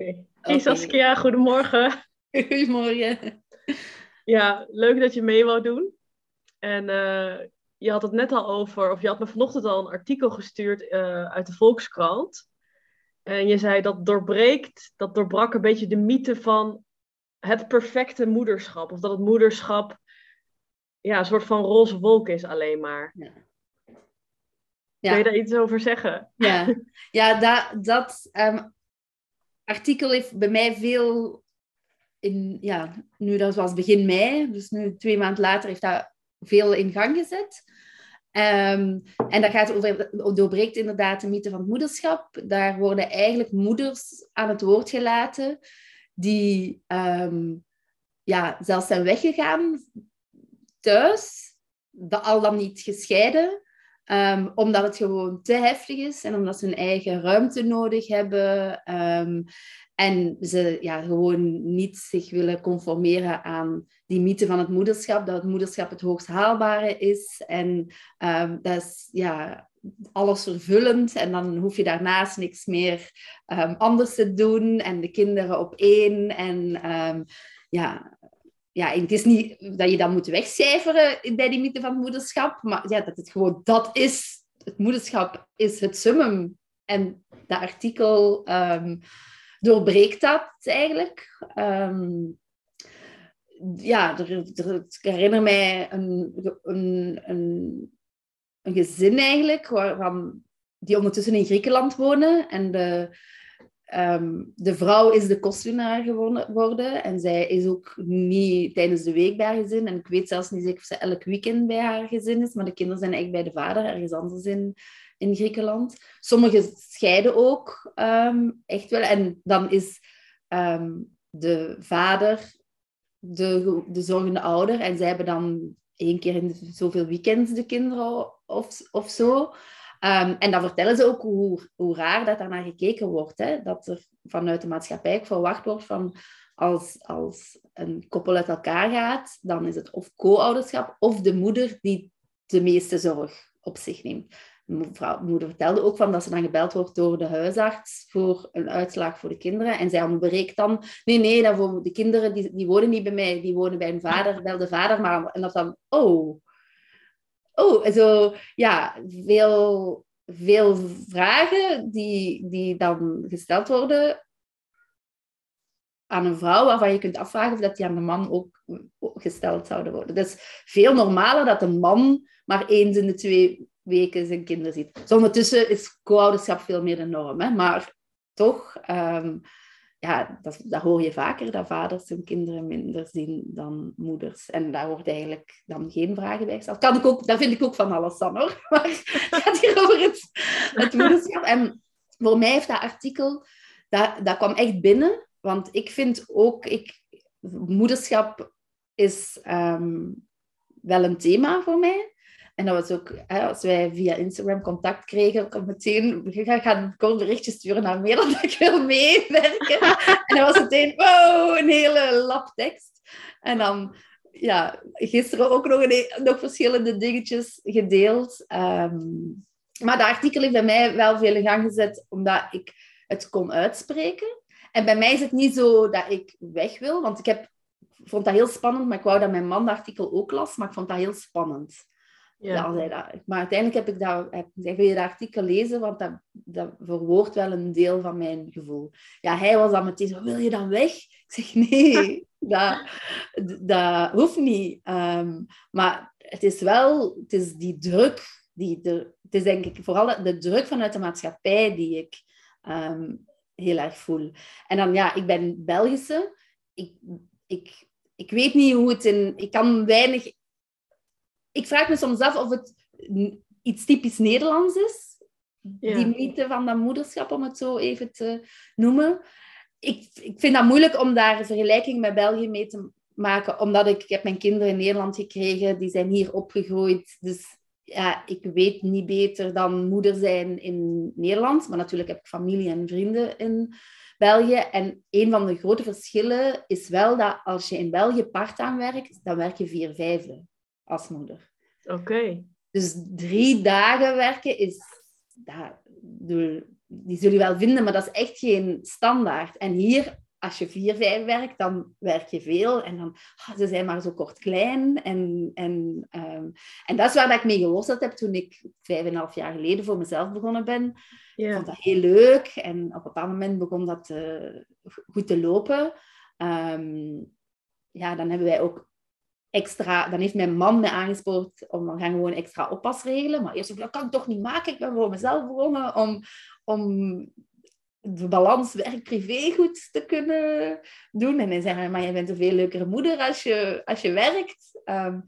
Hey okay. Saskia, goedemorgen. Goedemorgen. Ja, leuk dat je mee wou doen. En uh, je had het net al over, of je had me vanochtend al een artikel gestuurd uh, uit de Volkskrant. En je zei dat doorbreekt, dat doorbrak een beetje de mythe van het perfecte moederschap. Of dat het moederschap ja, een soort van roze wolk is alleen maar. Ja. Ja. Kun je daar iets over zeggen? Ja, ja dat, dat um, artikel heeft bij mij veel in, ja, nu dat was begin mei, dus nu twee maanden later heeft dat veel in gang gezet. Um, en dat gaat over, doorbreekt inderdaad de mythe van het moederschap. Daar worden eigenlijk moeders aan het woord gelaten die um, ja, zelfs zijn weggegaan thuis, al dan niet gescheiden, um, omdat het gewoon te heftig is en omdat ze hun eigen ruimte nodig hebben. En ze ja, gewoon niet zich willen conformeren aan die mythe van het moederschap, dat het moederschap het hoogst haalbare is. En um, dat is ja, alles vervullend. En dan hoef je daarnaast niks meer anders te doen. En de kinderen op één. En ja, ja, het is niet dat je dat moet wegcijferen bij die mythe van het moederschap. Maar ja, dat het gewoon dat is. Het moederschap is het summum. En dat artikel doorbreekt dat eigenlijk. Um, ja, ik herinner mij een, een, een, een gezin eigenlijk, waarvan, die ondertussen in Griekenland wonen. En de, um, de vrouw is de kostwinnaar geworden. En zij is ook niet tijdens de week bij haar gezin. En ik weet zelfs niet zeker of ze elk weekend bij haar gezin is. Maar de kinderen zijn eigenlijk bij de vader, ergens anders in, in Griekenland. Sommigen scheiden ook ehm, echt wel. En dan is ehm, de vader de, de zorgende ouder. En zij hebben dan één keer in zoveel weekends de kinderen of, of zo. Um, en dan vertellen ze ook hoe, hoe raar dat daarnaar gekeken wordt. Hè? Dat er vanuit de maatschappij verwacht wordt van als, als een koppel uit elkaar gaat, dan is het of co-ouderschap of de moeder die de meeste zorg op zich neemt mevrouw, moeder vertelde ook van dat ze dan gebeld wordt door de huisarts voor een uitslag voor de kinderen. En zij ontbreekt dan, nee, nee, dat voor de kinderen die, die wonen niet bij mij, die wonen bij hun vader, bel de vader maar. En dat dan, oh, oh, zo, ja, veel, veel vragen die, die dan gesteld worden aan een vrouw waarvan je kunt afvragen of dat die aan de man ook gesteld zouden worden. Dus veel normaler dat een man maar eens in de twee weken zijn kinderen ziet. Dus ondertussen is co-ouderschap veel meer de norm. Hè? Maar toch, um, ja, dat, hoor je vaker, dat vaders hun kinderen minder zien dan moeders. En daar wordt eigenlijk dan geen vragen bij gesteld. Kan ik ook, dat vind ik ook van alles dan, hoor. Maar het gaat hier over het, het moederschap. En voor mij heeft dat artikel, dat, dat kwam echt binnen. Want ik vind ook, ik, moederschap is um, wel een thema voor mij. En dat was ook, hè, als wij via Instagram contact kregen, ik meteen gaan, gaan kort berichtjes sturen naar meer dat ik wil meewerken. en dat was meteen, wow, een hele lap tekst. En dan, ja, gisteren ook nog, een, nog verschillende dingetjes gedeeld. Um, maar dat artikel heeft bij mij wel veel in gang gezet, omdat ik het kon uitspreken. En bij mij is het niet zo dat ik weg wil, want ik heb, vond dat heel spannend, maar ik wou dat mijn man dat artikel ook las, maar ik vond dat heel spannend. Ja. Maar uiteindelijk heb ik dat, heb, wil je dat artikel lezen, want dat, dat verwoordt wel een deel van mijn gevoel. Ja, hij was dan meteen zo, wil je dan weg? Ik zeg, nee, dat, dat hoeft niet. Um, maar het is wel, het is die druk, die, de, het is denk ik vooral de druk vanuit de maatschappij die ik um, heel erg voel. En dan, ja, ik ben Belgische. Ik, ik, ik weet niet hoe het in... Ik kan weinig ik vraag me soms af of het iets typisch Nederlands is. Die mythe van dat moederschap, om het zo even te noemen. Ik, ik vind dat moeilijk om daar een vergelijking met België mee te maken, omdat ik, ik heb mijn kinderen in Nederland gekregen, die zijn hier opgegroeid. Dus ja, ik weet niet beter dan moeder zijn in Nederland. Maar natuurlijk heb ik familie en vrienden in België. En een van de grote verschillen is wel dat als je in België part-time werkt, dan werk je vier vijfde als moeder. Oké. Dus drie dagen werken is... Dat, die zul je wel vinden, maar dat is echt geen standaard. En hier, als je vier, vijf werkt, dan werk je veel. En dan, ah, ze zijn maar zo kort klein. En, en, um, en dat is waar dat ik mee geworsteld heb toen ik vijf en een half jaar geleden voor mezelf begonnen ben. Ik vond dat heel leuk. En op een bepaald moment begon dat uh, goed te lopen. Um, ja, dan hebben wij ook extra, dan heeft mijn man me aangespoord om dan gaan gewoon extra oppas regelen. Maar eerst dat kan ik toch niet maken. Ik ben voor mezelf begonnen om, om de balans werk-privé goed te kunnen doen. En hij zei, maar je bent een veel leukere moeder als je, als je werkt. Um,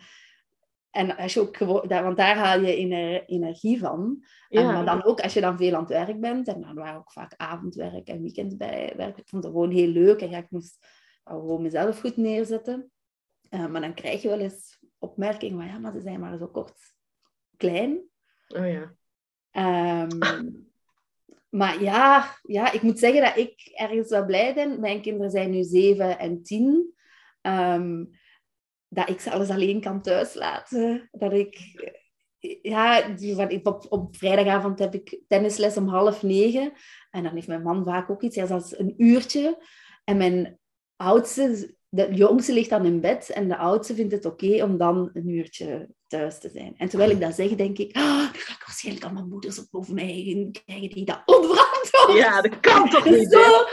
en als je ook want daar haal je energie van. Ja. maar dan ook als je dan veel aan het werk bent. En dan waren ook vaak avondwerk en weekendwerk. Ik vond het gewoon heel leuk. En ja, ik moest gewoon mezelf goed neerzetten. Uh, maar dan krijg je wel eens opmerkingen van ja, maar ze zijn maar zo kort klein. Oh ja. Um, maar ja, ja, ik moet zeggen dat ik ergens wel blij ben. Mijn kinderen zijn nu zeven en tien. Um, dat ik ze alles alleen kan thuislaten. Dat ik... Ja, op, op vrijdagavond heb ik tennisles om half negen. En dan heeft mijn man vaak ook iets, als een uurtje. En mijn oudste de jongste ligt dan in bed en de oudste vindt het oké om dan een uurtje thuis te zijn. En terwijl ik dat zeg, denk ik, ah, nu ga ik waarschijnlijk allemaal moeders op boven mij krijgen die dat onverantwoord. Ja, dat kan toch niet, Zo,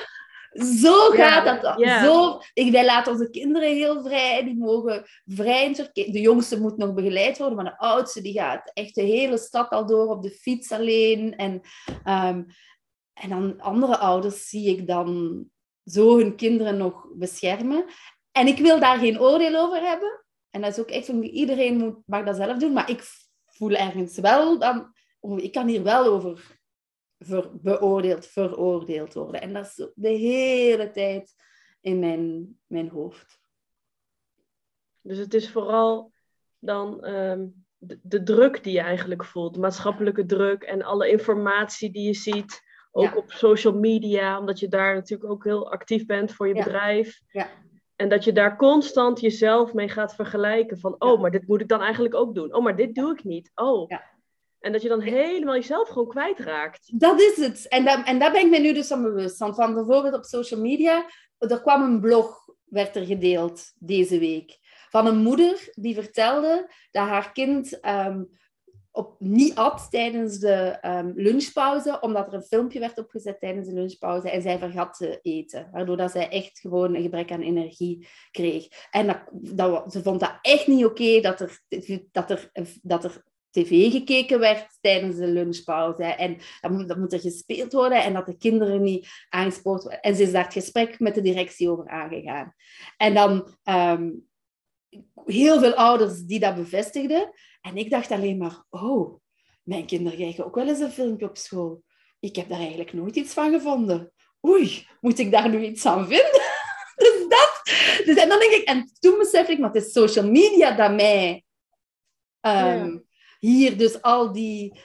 zo gaat dat. Zo, ik, wij laten onze kinderen heel vrij. Die mogen vrij De jongste moet nog begeleid worden, maar de oudste die gaat echt de hele stad al door op de fiets alleen. En, um, en dan andere ouders zie ik dan zo hun kinderen nog beschermen. En ik wil daar geen oordeel over hebben. En dat is ook echt van iedereen moet, mag dat zelf doen. Maar ik voel ergens wel dan, ik kan hier wel over ver, beoordeeld, veroordeeld worden. En dat is de hele tijd in mijn, mijn hoofd. Dus het is vooral dan ehm, de, de, druk die je eigenlijk voelt, maatschappelijke druk en alle informatie die je ziet. Ook op social media, omdat je daar natuurlijk ook heel actief bent voor je bedrijf. Ja. En dat je daar constant jezelf mee gaat vergelijken. Van, oh, maar dit moet ik dan eigenlijk ook doen. Oh, maar dit doe ik niet. Oh. En dat je dan helemaal jezelf gewoon kwijtraakt. Dat is het. En, dat, en daar ben ik me nu dus van bewust. Van, van bijvoorbeeld op social media. Er kwam een blog, werd er gedeeld deze week. Van een moeder die vertelde dat haar kind ehm, op, niet at tijdens de um, lunchpauze, omdat er een filmpje werd opgezet tijdens de lunchpauze en zij vergat te eten. Waardoor dat zij echt gewoon een gebrek aan energie kreeg. En dat, dat, ze vond dat echt niet oké dat, er, dat, er, dat er tv gekeken werd tijdens de lunchpauze. En dat moet, dat moet er gespeeld worden en dat de kinderen niet aangespoord worden. En ze is daar het gesprek met de directie over aangegaan. En dan um, heel veel ouders die dat bevestigden. En ik dacht alleen maar, oh, mijn kinderen kijken ook wel eens een filmpje op school. Ik heb daar eigenlijk nooit iets van gevonden. Oei, moet ik daar nu iets aan vinden? dus dat. Dus, en dan denk ik, en toen besef ik, maar het is social media dat mij ehm, hier dus al die,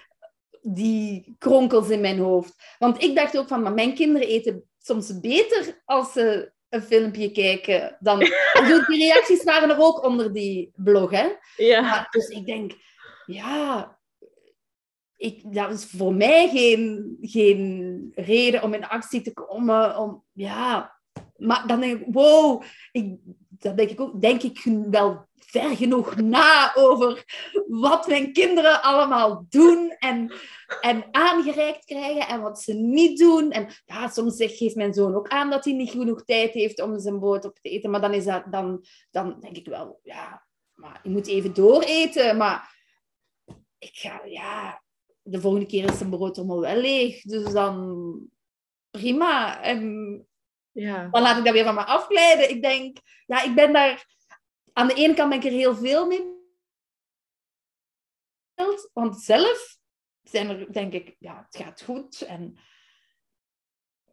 die kronkels in mijn hoofd. Want ik dacht ook van, maar mijn kinderen eten soms beter als ze een filmpje kijken. Dan, die reacties waren er ook onder die blog. Hè? Ja. dus ik denk, ja, ik, dat is voor mij geen, geen reden om in actie te komen. Om, ja. Maar dan denk ik, wow, ik, dat denk ik ook, denk ik wel ver genoeg na over wat mijn kinderen allemaal doen en, en aangereikt krijgen en wat ze niet doen. En ja, soms geeft mijn zoon ook aan dat hij niet genoeg tijd heeft om zijn brood op te eten. Maar dan, is dat, dan, dan denk ik wel, ja, maar je moet even dooreten. Maar ik ga, ja, de volgende keer is zijn brood allemaal wel leeg. Dus dan prima. En ja. dan laat ik dat weer van me afglijden. Ik denk, ja, ik ben daar aan de ene kant ben ik er heel veel mee. Want zelf zijn er, denk ik, ja, het gaat goed. En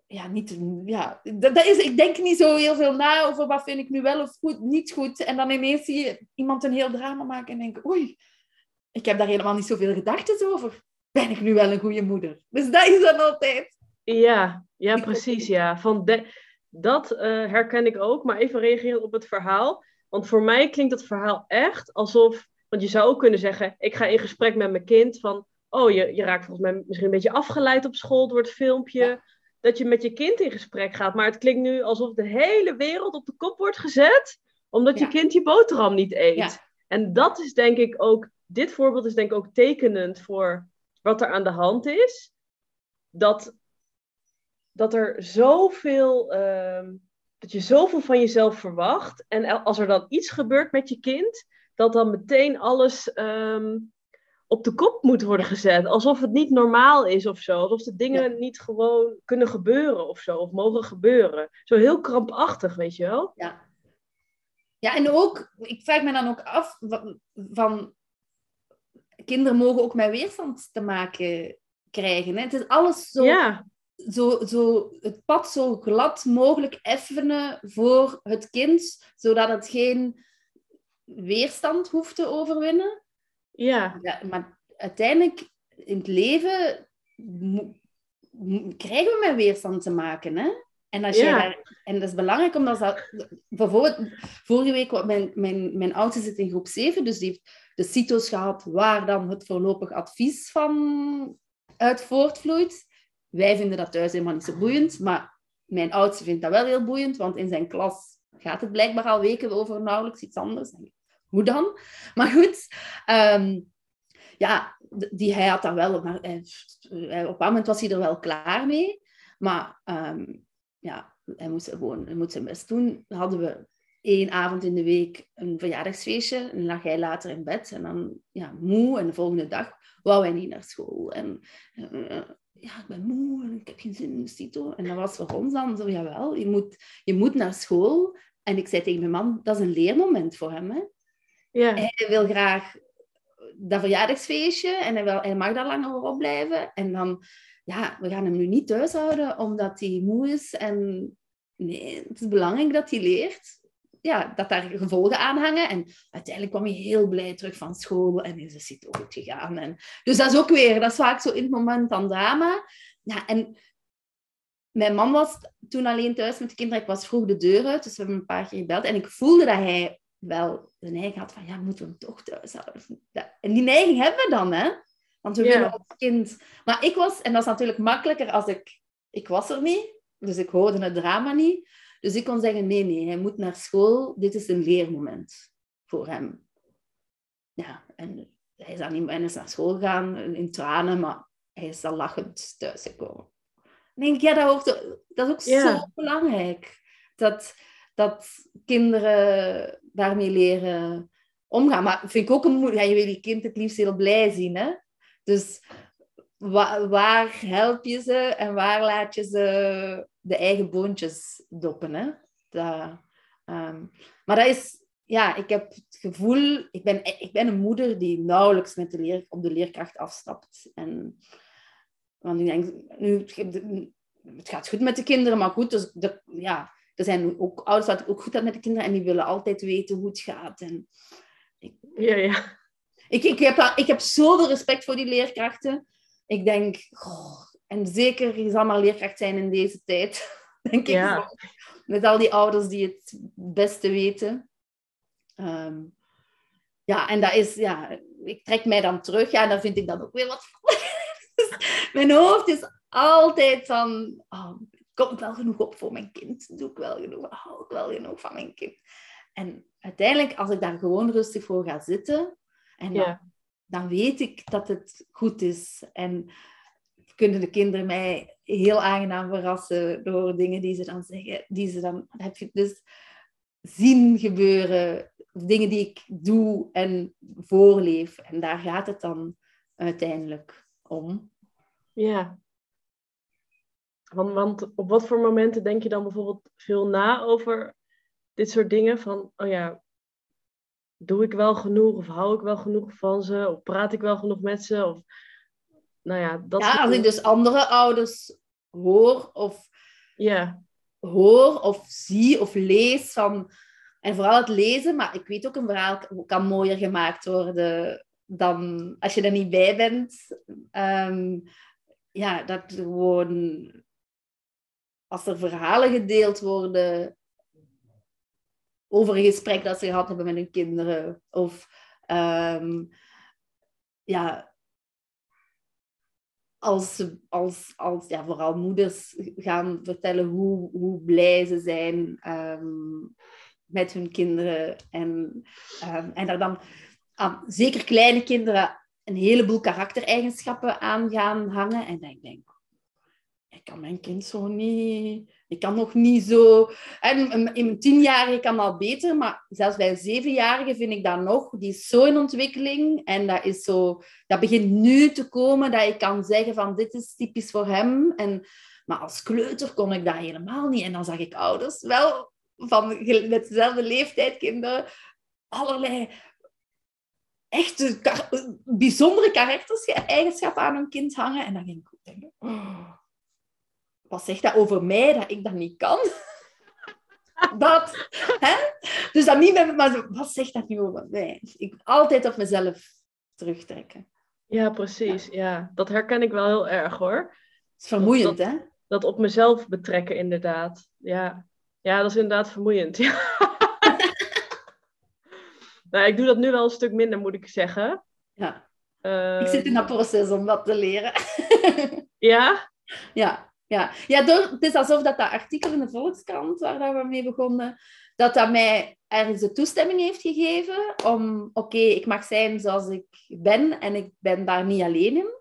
ja, niet, ja dat, dat, is, ik denk niet zo heel veel na over wat vind ik nu wel of goed, niet goed. En dan ineens zie je iemand een heel drama maken en denk oei, ik heb daar helemaal niet zoveel gedachten over. Ben ik nu wel een goede moeder? Dus dat is dan altijd. Ja, ja precies. Ja. Van de, dat uh, herken ik ook. Maar even reageren op het verhaal. Want voor mij klinkt dat verhaal echt alsof, want je zou ook kunnen zeggen, ik ga in gesprek met mijn kind van, oh, je, je raakt volgens mij misschien een beetje afgeleid op school door het filmpje. Dat je met je kind in gesprek gaat. Maar het klinkt nu alsof de hele wereld op de kop wordt gezet, omdat je kind je boterham niet eet. En dat is denk ik ook, dit voorbeeld is denk ik ook tekenend voor wat er aan de hand is. Dat, dat er zoveel, uh, dat je zoveel van jezelf verwacht. En als er dan iets gebeurt met je kind, dat dan meteen alles ehm, op de kop moet worden gezet. Alsof het niet normaal is of zo. Alsof de dingen niet gewoon kunnen gebeuren of zo. Of mogen gebeuren. Zo heel krampachtig, weet je wel? Ja. Ja, en ook, ik vraag me dan ook af van, kinderen mogen ook met weerstand te maken krijgen. Hè? Het is alles zo, ja. Zo, zo, het pad zo glad mogelijk effenen voor het kind, zodat het geen weerstand hoeft te overwinnen. Ja. ja maar uiteindelijk in het leven krijgen we met weerstand te maken. Hè? En, als ja. daar, en dat is belangrijk, omdat dat, bijvoorbeeld, vorige week, mijn, mijn, mijn oudste zit in groep 7, dus die heeft de CITO's gehad waar dan het voorlopig advies van uit voortvloeit. Wij vinden dat thuis helemaal niet zo boeiend, maar mijn oudste vindt dat wel heel boeiend, want in zijn klas gaat het blijkbaar al weken over nauwelijks iets anders. Hoe dan? Maar goed, um, ja, die, hij had dat wel, maar hij, op een moment was hij er wel klaar mee. Maar um, ja, hij moest gewoon hij moest zijn best doen. Hadden we één avond in de week een verjaardagsfeestje. En lag hij later in bed. En dan ja, moe. En de volgende dag wou hij niet naar school. En uh, ja, ik ben moe en ik heb geen zin in Cito. En dat was voor ons dan zo, jawel, je moet, je moet naar school. En ik zei tegen mijn man, dat is een leermoment voor hem. Hè? Ja. Hij wil graag dat verjaardagsfeestje en hij, wil, hij mag daar langer op blijven. En dan ja, we gaan hem nu niet thuis houden omdat hij moe is. En nee, het is belangrijk dat hij leert. Ja, dat daar gevolgen aan hangen. En uiteindelijk kwam hij heel blij terug van school en is het ook goed gegaan. En, dus dat is ook weer, dat is vaak zo in het moment van drama. Ja, en mijn man was toen alleen thuis met de kinderen. Ik was vroeg de deur uit, dus we hebben een paar keer gebeld. En ik voelde dat hij wel de neiging had van, ja, moeten we hem toch thuis houden? En die neiging hebben we dan, hè? Want we willen als kind... Maar ik was... En dat is natuurlijk makkelijker als ik... Ik was er niet. Dus ik hoorde het drama niet. Dus ik kon zeggen, nee, nee, hij moet naar school. Dit is een leermoment voor hem. Ja, en hij is, dan niet, hij is naar school gegaan in tranen, maar hij is dan lachend thuisgekomen. Dan denk ik, ja, dat, hoort, dat is ook zo belangrijk. Dat, dat kinderen daarmee leren omgaan. Maar vind ik ook een moeilijk. Ja, je wil je kind het liefst heel blij zien, hè? Dus waar help je ze en waar laat je ze de eigen boontjes doppen? Hè? Dat, um, maar dat is, ja, ik heb het gevoel, ik ben, ik ben een moeder die nauwelijks met de leer, op de leerkracht afstapt. En, want ik denk, nu, het gaat goed met de kinderen, maar goed, dus de, ja, er zijn ook ouders dat ook goed gaat met de kinderen en die willen altijd weten hoe het gaat. En ik, ja, ja. Ik, ik, heb, ik heb zoveel respect voor die leerkrachten. Ik denk, en zeker, je zal maar leerkracht zijn in deze tijd. Denk ik. Met al die ouders die het beste weten. Ehm, ja, en dat is, ja, ik trek mij dan terug. Ja, en dan vind ik dat ook weer wat. mijn hoofd is altijd van, oh, kom ik wel genoeg op voor mijn kind? Doe ik wel genoeg? Hou ik wel genoeg van mijn kind? En uiteindelijk, als ik daar gewoon rustig voor ga zitten, en dan, dan, weet ik dat het goed is. En kunnen de kinderen mij heel aangenaam verrassen door dingen die ze dan zeggen. Die ze dan, heb je dus zien gebeuren. Dingen die ik doe en voorleef. En daar gaat het dan uiteindelijk om. Ja. Want, want op wat voor momenten denk je dan bijvoorbeeld veel na over dit soort dingen? Van, oh ja, doe ik wel genoeg of hou ik wel genoeg van ze of praat ik wel genoeg met ze of nou ja dat ja als ik dus andere ouders hoor of ja hoor of zie of lees van en vooral het lezen maar ik weet ook een verhaal kan mooier gemaakt worden dan als je er niet bij bent ehm, ja dat gewoon als er verhalen gedeeld worden over een gesprek dat ze gehad hebben met hun kinderen. Of um, ja, als, als, als ja, vooral moeders gaan vertellen hoe, hoe blij ze zijn ehm, met hun kinderen. En, um, en daar dan aan, zeker kleine kinderen een heleboel karaktereigenschappen aan gaan hangen. En ik denk, ik kan mijn kind zo niet... Ik kan nog niet zo... En in mijn tienjarige kan al beter, maar zelfs bij een zevenjarige vind ik dat nog. Die is zo in ontwikkeling en dat, is zo, dat begint nu te komen dat ik kan zeggen van dit is typisch voor hem. En, maar als kleuter kon ik dat helemaal niet. En dan zag ik ouders wel van met dezelfde leeftijd kinderen allerlei echt bijzondere karaktereigenschappen aan hun kind hangen. En dan ging ik denken, oh, wat zegt dat over mij, dat ik dat niet kan? dat, hè? Dus dat niet met maar wat zegt dat nu over mij? Ik altijd op mezelf terugtrekken. Ja, precies. Ja. dat herken ik wel heel erg hoor. Het is vermoeiend, hè? Dat op mezelf betrekken, inderdaad. Ja, ja dat is inderdaad vermoeiend. Nou, ik doe dat nu wel een stuk minder, moet ik zeggen. Ja. ik zit in dat ehm, proces om dat te leren. ja? Ja, ja. ja door, het is alsof dat, dat artikel in de Volkskrant, waar we mee begonnen, dat dat mij ergens de toestemming heeft gegeven om, oké, ik mag zijn zoals ik ben en ik ben daar niet alleen in.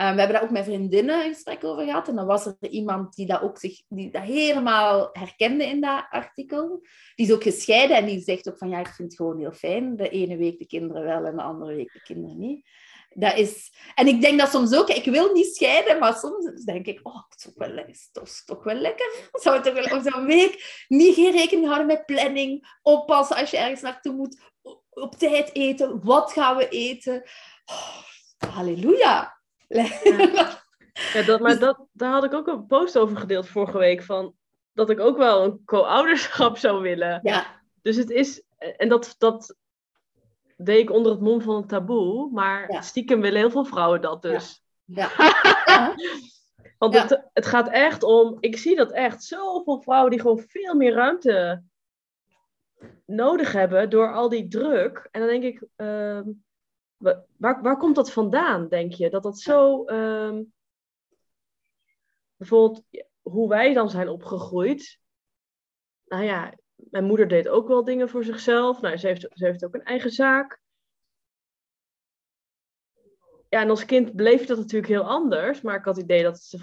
Uh, we hebben daar ook met vriendinnen een gesprek over gehad. En dan was er iemand die dat ook zich, die dat helemaal herkende in dat artikel. Die is ook gescheiden en die zegt ook van ja, ik vind het gewoon heel fijn. De ene week de kinderen wel en de andere week de kinderen niet. Dat is... En ik denk dat soms ook, ik wil niet scheiden, maar soms denk ik, oh, het is toch wel, toch, toch wel lekker. Zou het toch wel zo'n week niet geen rekening houden met planning, oppassen als je ergens naartoe moet, op tijd eten, wat gaan we eten. Oh, halleluja. Ja. dat, maar dat, daar had ik ook een post over gedeeld vorige week. Van, dat ik ook wel een co-ouderschap zou willen. Ja. Dus het is, en dat, dat deed ik onder het mom van een taboe. Maar stiekem willen heel veel vrouwen dat dus. Ja. Want Het, het gaat echt om, ik zie dat echt, zoveel vrouwen die gewoon veel meer ruimte nodig hebben door al die druk. En dan denk ik, uh, Waar, waar komt dat vandaan, denk je? Dat dat zo. Um, bijvoorbeeld, hoe wij dan zijn opgegroeid. Nou ja, mijn moeder deed ook wel dingen voor zichzelf. Nou, ze heeft, ze heeft ook een eigen zaak. Ja, en als kind bleef dat natuurlijk heel anders. Maar ik had het idee dat, ze,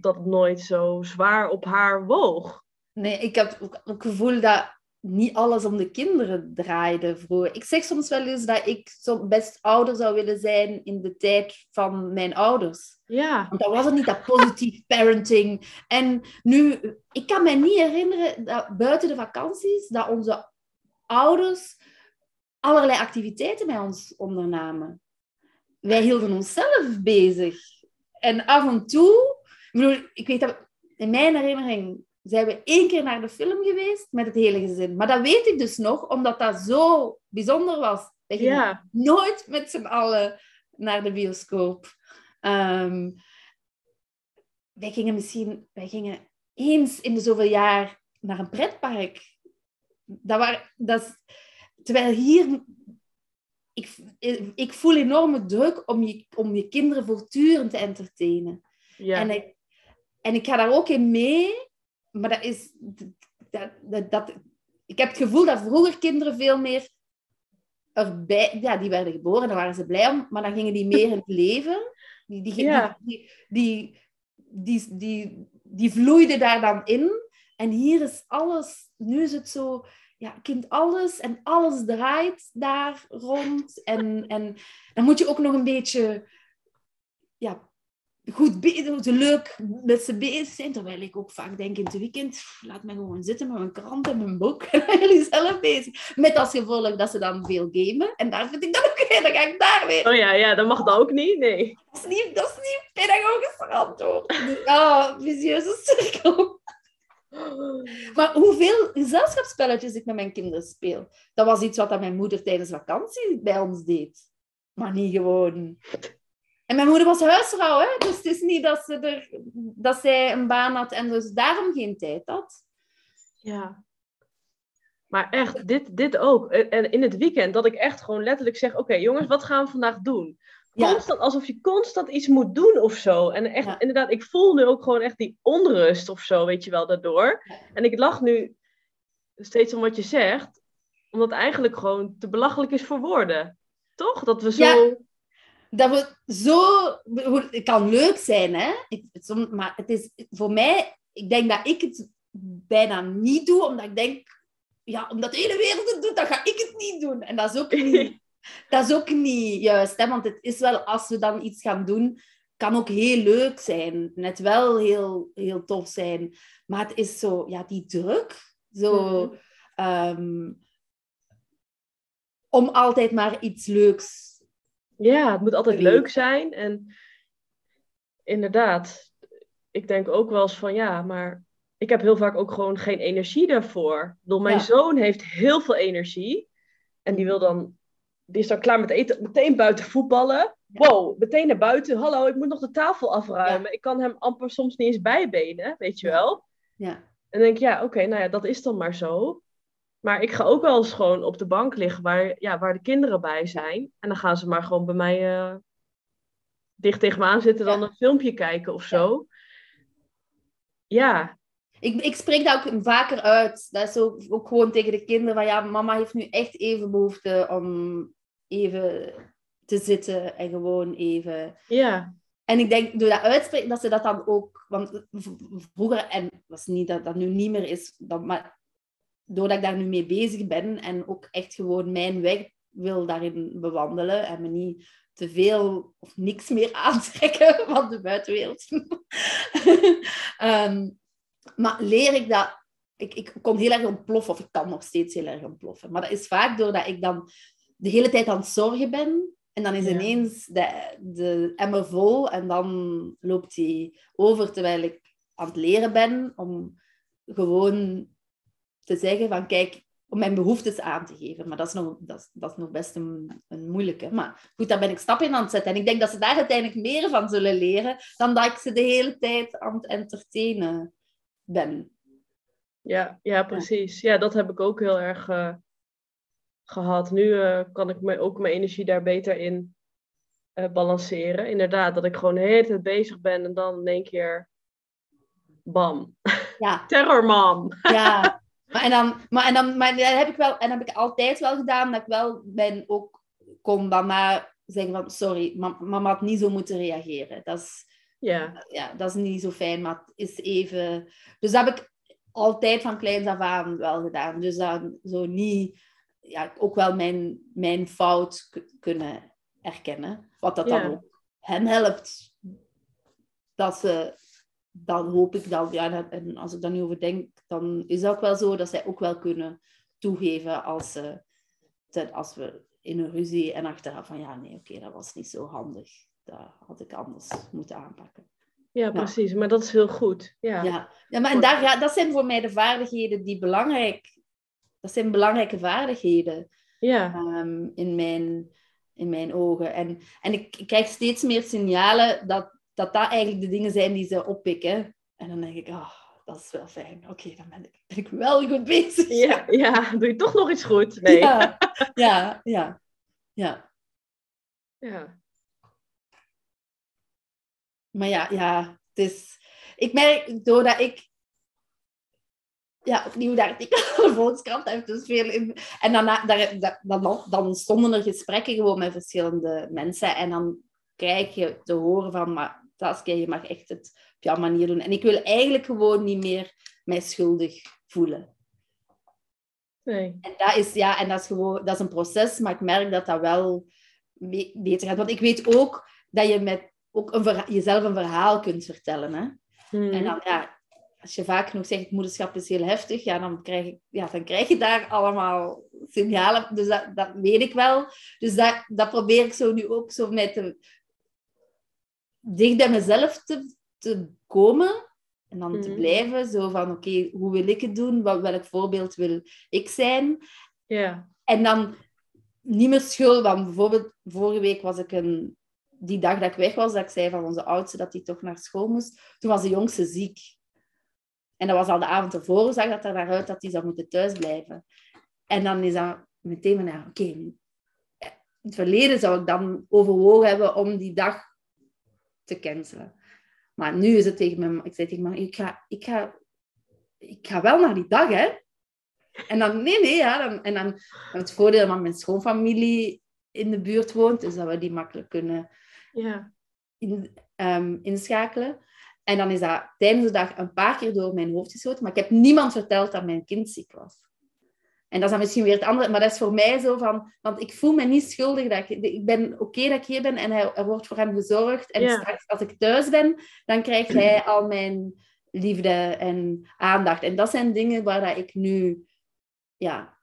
dat nooit zo zwaar op haar woog. Nee, ik heb het gevoel dat niet alles om de kinderen draaide vroeger. Ik zeg soms wel eens dat ik zo best ouder zou willen zijn in de tijd van mijn ouders. Ja. Want dan was het niet dat positief parenting. En nu, ik kan me niet herinneren dat buiten de vakanties, dat onze ouders allerlei activiteiten met ons ondernamen. Wij hielden onszelf bezig. En af en toe, ik, bedoel, ik weet dat in mijn herinnering zijn we één keer naar de film geweest met het hele gezin. Maar dat weet ik dus nog, omdat dat zo bijzonder was. We gingen ja. nooit met z'n allen naar de bioscoop. Um, wij gingen misschien wij gingen eens in de zoveel jaar naar een pretpark. Dat waren, dat terwijl hier... Ik, ik voel enorme druk om je, om je kinderen voortdurend te entertainen. Ja. En, ik, en ik ga daar ook in mee maar dat is... Dat, dat, dat, ik heb het gevoel dat vroeger kinderen veel meer erbij... Ja, die werden geboren, daar waren ze blij om. Maar dan gingen die meer in het leven. Die, die, die, die, die, die, die, vloeiden daar dan in. En hier is alles... Nu is het zo... Ja, kind alles en alles draait daar rond. En, en dan moet je ook nog een beetje ja, goed bezig, leuk met ze bezig zijn. Terwijl ik ook vaak denk in het weekend, laat me gewoon zitten met mijn krant en mijn boek. En jullie zelf bezig. Met als gevolg dat ze dan veel gamen. En daar vind ik dan ook heel, dan ga ik daar weer. Oh ja, ja, dat mag dan ook niet, nee. Dat is niet, dat is niet pedagogisch verantwoord. Ja, visieuze cirkel. Maar hoeveel gezelschapsspelletjes ik met mijn kinderen speel, dat was iets wat mijn moeder tijdens vakantie bij ons deed. Maar niet gewoon en mijn moeder was huisvrouw, hè? dus het is niet dat, ze er, dat zij een baan had en dus daarom geen tijd had. Ja. Maar echt, dit, dit ook. En in het weekend, dat ik echt gewoon letterlijk zeg: Oké, jongens, wat gaan we vandaag doen? Ja. constant, alsof je constant iets moet doen of zo. En echt, Ja. inderdaad, ik voel nu ook gewoon echt die onrust of zo, weet je wel, daardoor. Ja. En ik lach nu steeds om wat je zegt, omdat het eigenlijk gewoon te belachelijk is voor woorden. Toch? Dat we zo... Ja. Dat we zo... Het kan leuk zijn, hè? Maar het is voor mij... Ik denk dat ik het bijna niet doe, omdat ik denk... Ja, omdat de hele wereld het doet, dan ga ik het niet doen. En dat is ook niet, dat is ook niet juist, hè? Want het is wel, als we dan iets gaan doen, kan ook heel leuk zijn. Net wel heel, heel tof zijn. Maar het is zo... Ja, die druk. Zo... Mhm. ehm, om altijd maar iets leuks Ja, het moet altijd Leuk. zijn. En inderdaad, ik denk ook wel eens van ja, maar ik heb heel vaak ook gewoon geen energie daarvoor. Ik bedoel, mijn Ja. zoon heeft heel veel energie. En die wil dan, die is dan klaar met eten, meteen buiten voetballen. Wow, meteen naar buiten. Hallo, ik moet nog de tafel afruimen. Ik kan hem amper soms niet eens bijbenen, weet je wel. Ja. En dan denk ik, ja, oké, nou ja, dat is dan maar zo. Maar ik ga ook wel eens gewoon op de bank liggen waar, ja, waar de kinderen bij zijn. En dan gaan ze maar gewoon bij mij eh, dicht tegen me aan zitten, dan Ja. een filmpje kijken of zo. Ja, Ik, ik spreek dat ook vaker uit. Dat is ook, ook gewoon tegen de kinderen van ja, mama heeft nu echt even behoefte om even te zitten en gewoon even. ja, En ik denk door dat uitspreken dat ze dat dan ook. Want vroeger, en dat is niet dat dat nu niet meer is, dat, maar doordat ik daar nu mee bezig ben en ook echt gewoon mijn weg wil daarin bewandelen en me niet te veel of niks meer aantrekken van de buitenwereld. Ehm, maar leer ik dat... Ik, ik kon heel erg ontploffen, of ik kan nog steeds heel erg ontploffen. Maar dat is vaak doordat ik dan de hele tijd aan het zorgen ben. En dan is Ja. ineens de, de emmer vol en dan loopt die over terwijl ik aan het leren ben om gewoon te zeggen van kijk, om mijn behoeftes aan te geven. Maar dat is nog, dat is, dat is nog best een, een moeilijke. Maar goed, daar ben ik stappen in aan het zetten. En ik denk dat ze daar uiteindelijk meer van zullen leren dan dat ik ze de hele tijd aan het entertainen ben. ja, ja, precies. Ja, dat heb ik ook heel erg eh, gehad. Nu eh, kan ik me, ook mijn energie daar beter in eh, balanceren. Inderdaad, dat ik gewoon de hele tijd bezig ben en dan in één keer... Bam. Ja, Terrormam. ja. Maar, en dan, maar, en dan, maar dat heb ik wel, en dat heb ik altijd wel gedaan, dat ik wel ben ook kon daarna zeggen van sorry, ma- mama had niet zo moeten reageren. Dat is, Ja, ja, dat is niet zo fijn, maar het is even... Dus dat heb ik altijd van kleins af aan wel gedaan. Dus dan zo niet... Ja, ook wel mijn, mijn fout kunnen erkennen. Wat dat Ja. dan ook hen helpt. Dat ze... Dan hoop ik dan... Ja, dat- en als ik daar nu over denk, dan is dat ook wel zo dat zij ook wel kunnen toegeven als, dat als we in een ruzie en achteraf van ja, nee, oké, dat was niet zo handig. Dat had ik anders moeten aanpakken. ja, precies. Maar dat is heel goed. Ja, Ja, ja maar en daar, ja, dat zijn voor mij de vaardigheden die belangrijk... Dat zijn belangrijke vaardigheden ja. ehm, in, mijn, in mijn ogen. En, en ik, ik krijg steeds meer signalen dat, dat dat eigenlijk de dingen zijn die ze oppikken. En dan denk ik, ah, dat is wel fijn. Oké, dan ben ik, ben ik wel goed bezig. Ja, ja, doe je toch nog iets goed? Nee. Ja. ja, ja, ja. ja. Maar ja, ja, het is... Ik merk, doordat ik... Ja, opnieuw daar artikel van de Volkskrant heeft dus veel in... En dan, daar, dan, dan stonden er gesprekken gewoon met verschillende mensen. En dan krijg je te horen van... Maar Je mag echt het op jouw manier doen. En ik wil eigenlijk gewoon niet meer mij schuldig voelen. Nee. En dat is, ja, en dat is gewoon dat is een proces, maar ik merk dat dat wel beter gaat. Want ik weet ook dat je met ook een jezelf een verhaal kunt vertellen. Hè? Mhm. En dan, ja, als je vaak genoeg zegt, moederschap is heel heftig, ja, dan, krijg ik, ja, dan krijg je daar allemaal signalen. Dus dat, dat weet ik wel. Dus dat, dat probeer ik zo nu ook zo met te, dicht bij mezelf te, te komen. En dan te Mhm. blijven, zo van, oké, hoe wil ik het doen? Wat, welk voorbeeld wil ik zijn? Ja. En dan niet meer schuld. Want bijvoorbeeld, vorige week was ik een... Die dag dat ik weg was, dat ik zei van onze oudste dat hij toch naar school moest. Toen was de jongste ziek. En dat was al de avond ervoor, zag dat er naar uit dat hij zou moeten thuisblijven. En dan is dat meteen van, ja, oké, het verleden zou ik dan overwogen hebben om die dag te cancelen. Maar nu is het tegen me, ik zei tegen me, ik ga, ik ga, ik ga wel naar die dag, hè. En dan, nee, nee, ja. Dan, en dan het voordeel dat mijn schoonfamilie in de buurt woont, dus dat we die makkelijk kunnen Ja. in, ehm, inschakelen. En dan is dat tijdens de dag een paar keer door mijn hoofd geschoten, maar ik heb niemand verteld dat mijn kind ziek was. En dat is dan misschien weer het andere, maar dat is voor mij zo van, want ik voel me niet schuldig. Dat ik, ik ben oké dat ik hier ben en hij, er wordt voor hem gezorgd. En Ja. straks als ik thuis ben, dan krijgt hij al mijn liefde en aandacht. En dat zijn dingen waar dat ik nu ja,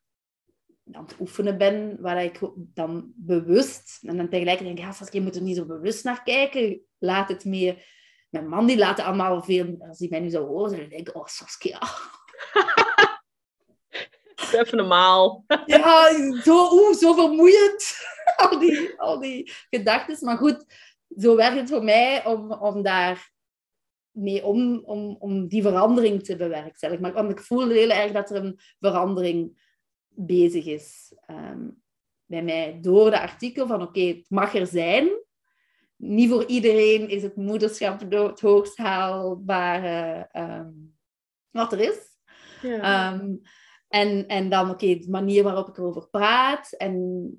aan het oefenen ben, waar ik dan bewust, en dan tegelijkertijd denk ik, ja, Saskia, je moet er niet zo bewust naar kijken. Laat het meer... Mijn man die laat allemaal veel, als hij mij nu zo hoort, dan denk ik, oh Saskia, Even normaal. Ja, zo, oeh, zo vermoeiend. al die, al die gedachten. Maar goed, zo werkt het voor mij om, om daar mee om, om, om die verandering te bewerkstelligen. Maar want ik voel heel erg dat er een verandering bezig is ehm, bij mij door de artikel van oké, het mag er zijn. Niet voor iedereen is het moederschap het hoogst haalbare ehm, wat er is. Ja. Ehm, en, en dan, oké, de manier waarop ik erover praat. En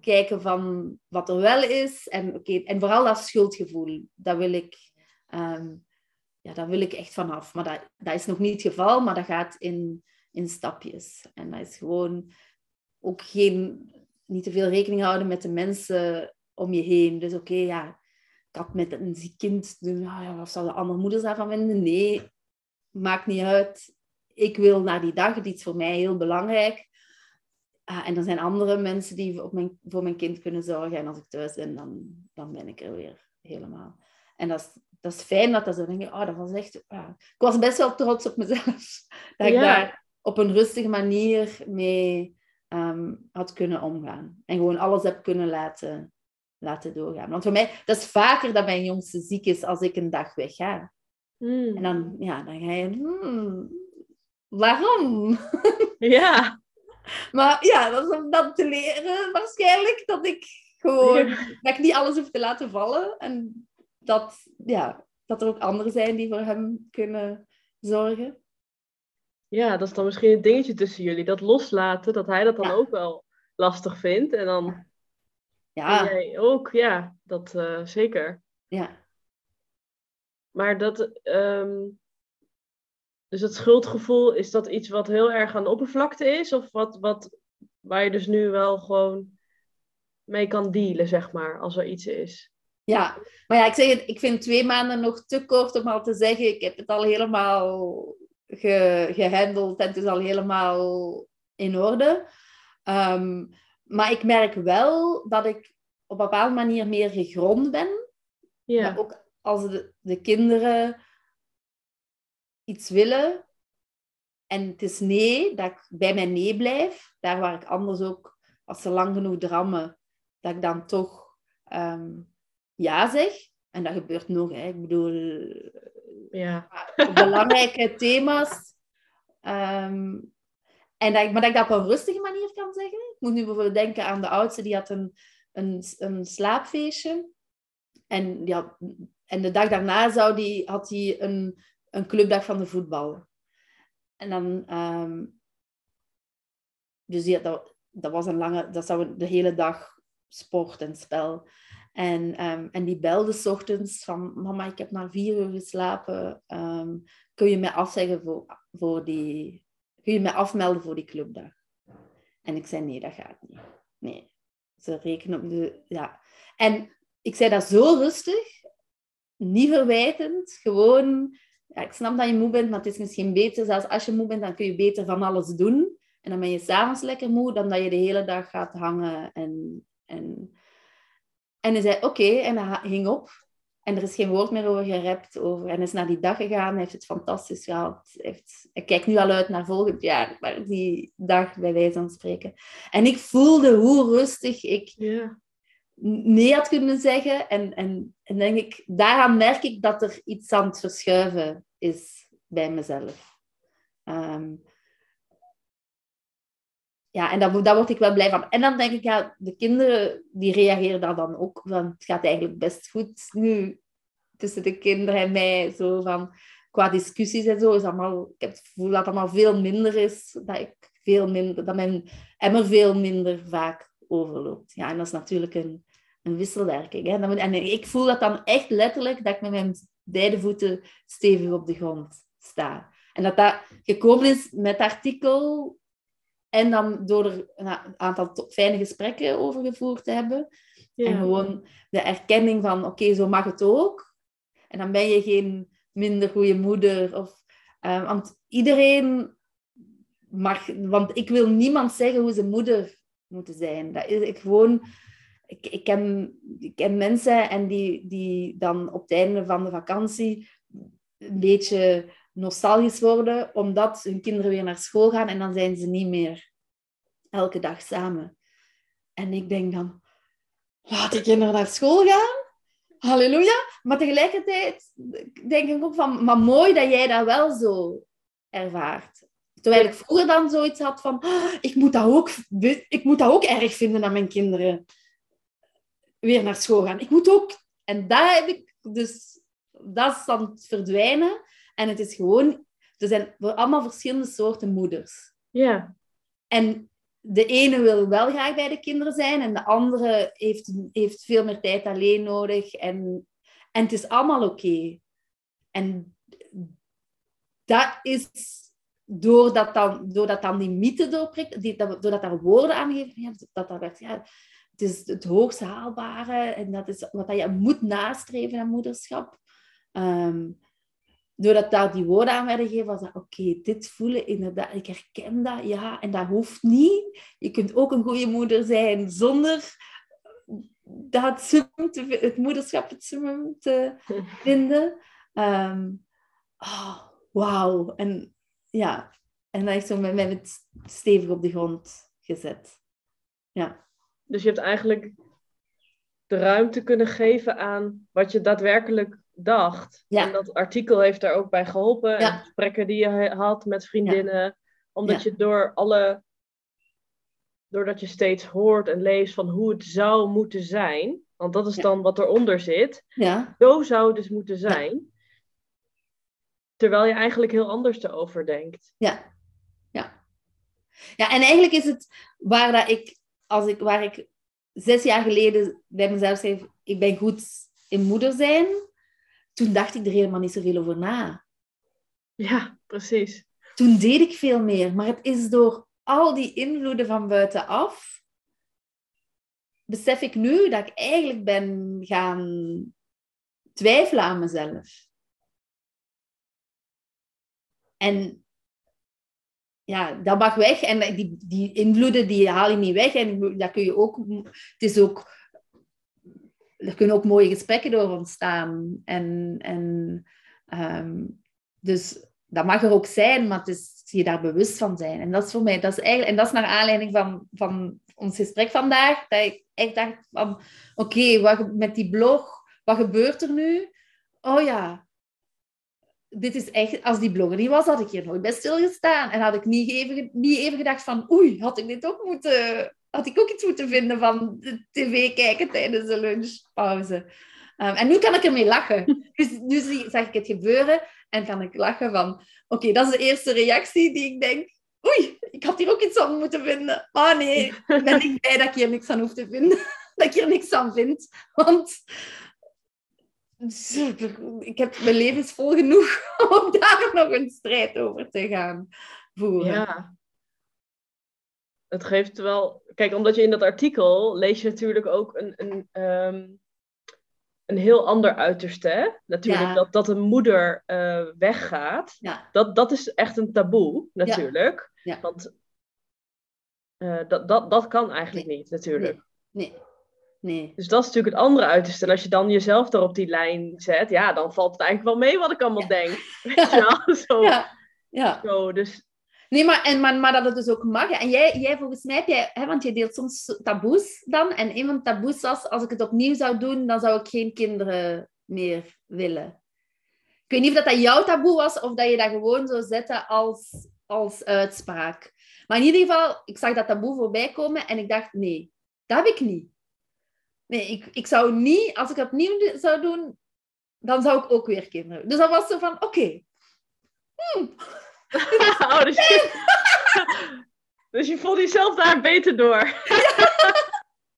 kijken van wat er wel is. En, oké, en vooral dat schuldgevoel. Dat wil ik, ehm, ja, daar wil ik echt vanaf. Maar dat, dat is nog niet het geval, maar dat gaat in, in stapjes. En dat is gewoon ook geen, niet te veel rekening houden met de mensen om je heen. Dus oké, ja, ik met een ziek kind, dus, ja, ja, wat zou de andere moeders daarvan vinden? Nee, maakt niet uit ik wil naar die dag, het is voor mij heel belangrijk. Ah, en er zijn andere mensen die voor mijn, voor mijn kind kunnen zorgen. En als ik thuis ben, dan, dan ben ik er weer helemaal. En dat is, dat is fijn dat dat zo denk oh, dat was echt... ah. Ik was best wel trots op mezelf. Dat ik Ja. daar op een rustige manier mee ehm, had kunnen omgaan. En gewoon alles heb kunnen laten, laten doorgaan. Want voor mij, dat is vaker dat mijn jongste ziek is als ik een dag wegga. Hmm. En dan, ja, dan ga je, hmm, waarom? Ja. Maar ja, dat is om dan te leren waarschijnlijk dat ik gewoon, dat ik niet alles hoef te laten vallen. En dat, ja, dat er ook anderen zijn die voor hem kunnen zorgen. ja, dat is dan misschien een dingetje tussen jullie. Dat loslaten, dat hij dat dan Ja. ook wel lastig vindt. En dan en Ja, jij ook, ja, dat eh, zeker. ja. Maar dat, ehm, dus het schuldgevoel, is dat iets wat heel erg aan de oppervlakte is? Of wat, wat, waar je dus nu wel gewoon mee kan dealen, zeg maar, als er iets is? Ja, maar ja, ik zeg het, ik vind twee maanden nog te kort om al te zeggen, ik heb het al helemaal ge, gehandeld en het is al helemaal in orde. Ehm, maar ik merk wel dat ik op een bepaalde manier meer gegrond ben. Ja, Maar ook als de, de kinderen iets willen en het is nee, dat ik bij mijn nee blijf. Daar waar ik anders ook, als ze lang genoeg drammen, dat ik dan toch ehm, ja zeg. En dat gebeurt nog, hè. ik bedoel, ja, belangrijke thema's. Ehm, en dat ik, maar dat ik dat op een rustige manier kan zeggen. Ik moet nu bijvoorbeeld denken aan de oudste, die had een, een, een slaapfeestje. En, die had, en de dag daarna zou die, had hij een, een clubdag van de voetbal. En dan... ehm, dus had- dat, dat was een lange... Dat zou de hele dag sport en spel. En, ehm, en die belde s ochtends van... Mama, ik heb maar vier uur geslapen. Ehm, kun je mij afzeggen voor, voor die... Kun je mij afmelden voor die clubdag? En ik zei, nee, dat gaat niet. Nee. Ze rekenen op de... Ja. En ik zei dat zo rustig. Niet verwijtend. Gewoon... Ik snap dat je moe bent, maar het is misschien beter. Zelfs als je moe bent, dan kun je beter van alles doen. En dan ben je s'avonds lekker moe, dan dat je de hele dag gaat hangen. En, en, en hij zei, oké. En hij ging op. En er is geen woord meer over gerept. Over. En is naar die dag gegaan. Hij heeft het fantastisch gehad. Heeft, hij kijkt nu al uit naar volgend jaar. Maar die dag, bij wijze van spreken. En ik voelde hoe rustig ik. Nee had kunnen zeggen. En, en, en denk ik, daaraan merk ik dat er iets aan het verschuiven is bij mezelf. Ehm, ja, en daar, daar word ik wel blij van. En dan denk ik, ja, de kinderen die reageren daar dan ook van, het gaat eigenlijk best goed nu tussen de kinderen en mij. Zo van, qua discussies en zo, is allemaal, ik heb het gevoel dat het allemaal veel minder is. Dat, ik veel minder, dat mijn emmer veel minder vaak overloopt. Ja, en dat is natuurlijk een, een wisselwerking. Hè. En ik voel dat dan echt letterlijk, dat ik met mijn beide voeten stevig op de grond sta. En dat dat gekomen is met artikel en dan door er een aantal fijne gesprekken over gevoerd te hebben. En gewoon de erkenning van, oké, zo mag het ook. En dan ben je geen minder goede moeder. Of, uh, want iedereen mag... Want ik wil niemand zeggen hoe ze moeder moeten zijn. Dat is ik gewoon... Ik, ik, ken, ik mensen en die, die dan op het einde van de vakantie een beetje nostalgisch worden, omdat hun kinderen weer naar school gaan en dan zijn ze niet meer elke dag samen. En ik denk dan, laat de kinderen naar school gaan? Halleluja. Maar tegelijkertijd denk ik ook van, maar mooi dat jij dat wel zo ervaart. Terwijl ik vroeger dan zoiets had van, ah, ik, moet dat ook, ik moet dat ook erg vinden dat mijn kinderen weer naar school gaan. Ik moet ook... En daar heb ik dus... Dat is dan het verdwijnen. En het is gewoon... Er zijn allemaal verschillende soorten moeders. Ja. En de ene wil wel graag bij de kinderen zijn en de andere heeft, heeft veel meer tijd alleen nodig. En, en het is allemaal oké. En dat is doordat dan, doordat dan die mythe doorprikt, die, dat, doordat daar woorden aan gegeven dat dat werd, ja, het is het hoogst haalbare en dat is wat je moet nastreven aan moederschap. Ehm, doordat daar die woorden aan werden gegeven, was dat oké, dit voelen, inderdaad, ik herken dat, ja, en dat hoeft niet. Je kunt ook een goede moeder zijn zonder dat te, het moederschap het summum te vinden. Um, oh, wauw. En ja, en dat is zo met mij stevig op de grond gezet. Ja. Dus je hebt eigenlijk de ruimte kunnen geven aan wat je daadwerkelijk dacht. En dat artikel heeft daar ook bij geholpen. En gesprekken die je had met vriendinnen. Omdat je door alle. Doordat je steeds hoort en leest van hoe het zou moeten zijn. Want dat is dan wat eronder zit. Zo zou het dus moeten zijn. Terwijl je eigenlijk heel anders erover denkt. Ja. Ja. Ja, en eigenlijk is het waar dat ik, als ik, waar ik zes jaar geleden bij mezelf zei, ik ben goed in moeder zijn toen dacht ik er helemaal niet zoveel over na. Ja, precies. Toen deed ik veel meer, maar het is door al die invloeden van buitenaf, besef ik nu dat ik eigenlijk ben gaan twijfelen aan mezelf. En ja, dat mag weg. En die, die invloeden die haal je niet weg. En dat kun je ook... Het is ook er kunnen ook mooie gesprekken door ontstaan. En, en ehm, dus dat mag er ook zijn, maar het is je daar bewust van zijn. En dat is voor mij, dat is eigenlijk, en dat is naar aanleiding van, van ons gesprek vandaag, dat ik echt dacht van, oké, wat met die blog, wat gebeurt er nu? Oh ja, dit is echt, als die blogger niet was, had ik hier nooit bij stilgestaan. En had ik niet even, niet even gedacht van, oei, had ik dit ook moeten had ik ook iets moeten vinden van tv kijken tijdens de lunchpauze. Um, en nu kan ik ermee lachen. Dus nu zag ik het gebeuren en kan ik lachen van... Oké, dat is de eerste reactie die ik denk... Oei, ik had hier ook iets aan moeten vinden. Oh, nee, ben ik blij dat ik hier niks aan hoef te vinden. Dat ik hier niks aan vind. Want ik heb mijn leven vol genoeg om daar nog een strijd over te gaan voeren. Ja, het geeft wel. Kijk, omdat je in dat artikel lees je natuurlijk ook een, een, ehm, een heel ander uiterste. Hè? Natuurlijk, dat, dat een moeder uh, weggaat. Ja. Dat, dat is echt een taboe, natuurlijk. Ja. Want uh, dat, dat, dat kan eigenlijk niet, natuurlijk. Nee. nee. Dus dat is natuurlijk het andere uiterste. En als je dan jezelf daar op die lijn zet, ja, dan valt het eigenlijk wel mee wat ik allemaal denk. Weet je wel? Zo, ja. Ja. Zo, dus Nee, maar, en, maar, maar dat het dus ook mag. En jij, jij volgens mij, jij, hè, want je deelt soms taboes dan. En een van de taboes was, als ik het opnieuw zou doen, dan zou ik geen kinderen meer willen. Ik weet niet of dat, dat jouw taboe was, of dat je dat gewoon zou zetten als als uitspraak. Maar in ieder geval, ik zag dat taboe voorbij komen en ik dacht, nee, dat heb ik niet. Nee, ik, ik zou niet, als ik het opnieuw zou doen, dan zou ik ook weer kinderen. Dus dat was zo van, oké. Hmm. oh, dus, je, dus je voelde jezelf daar beter door.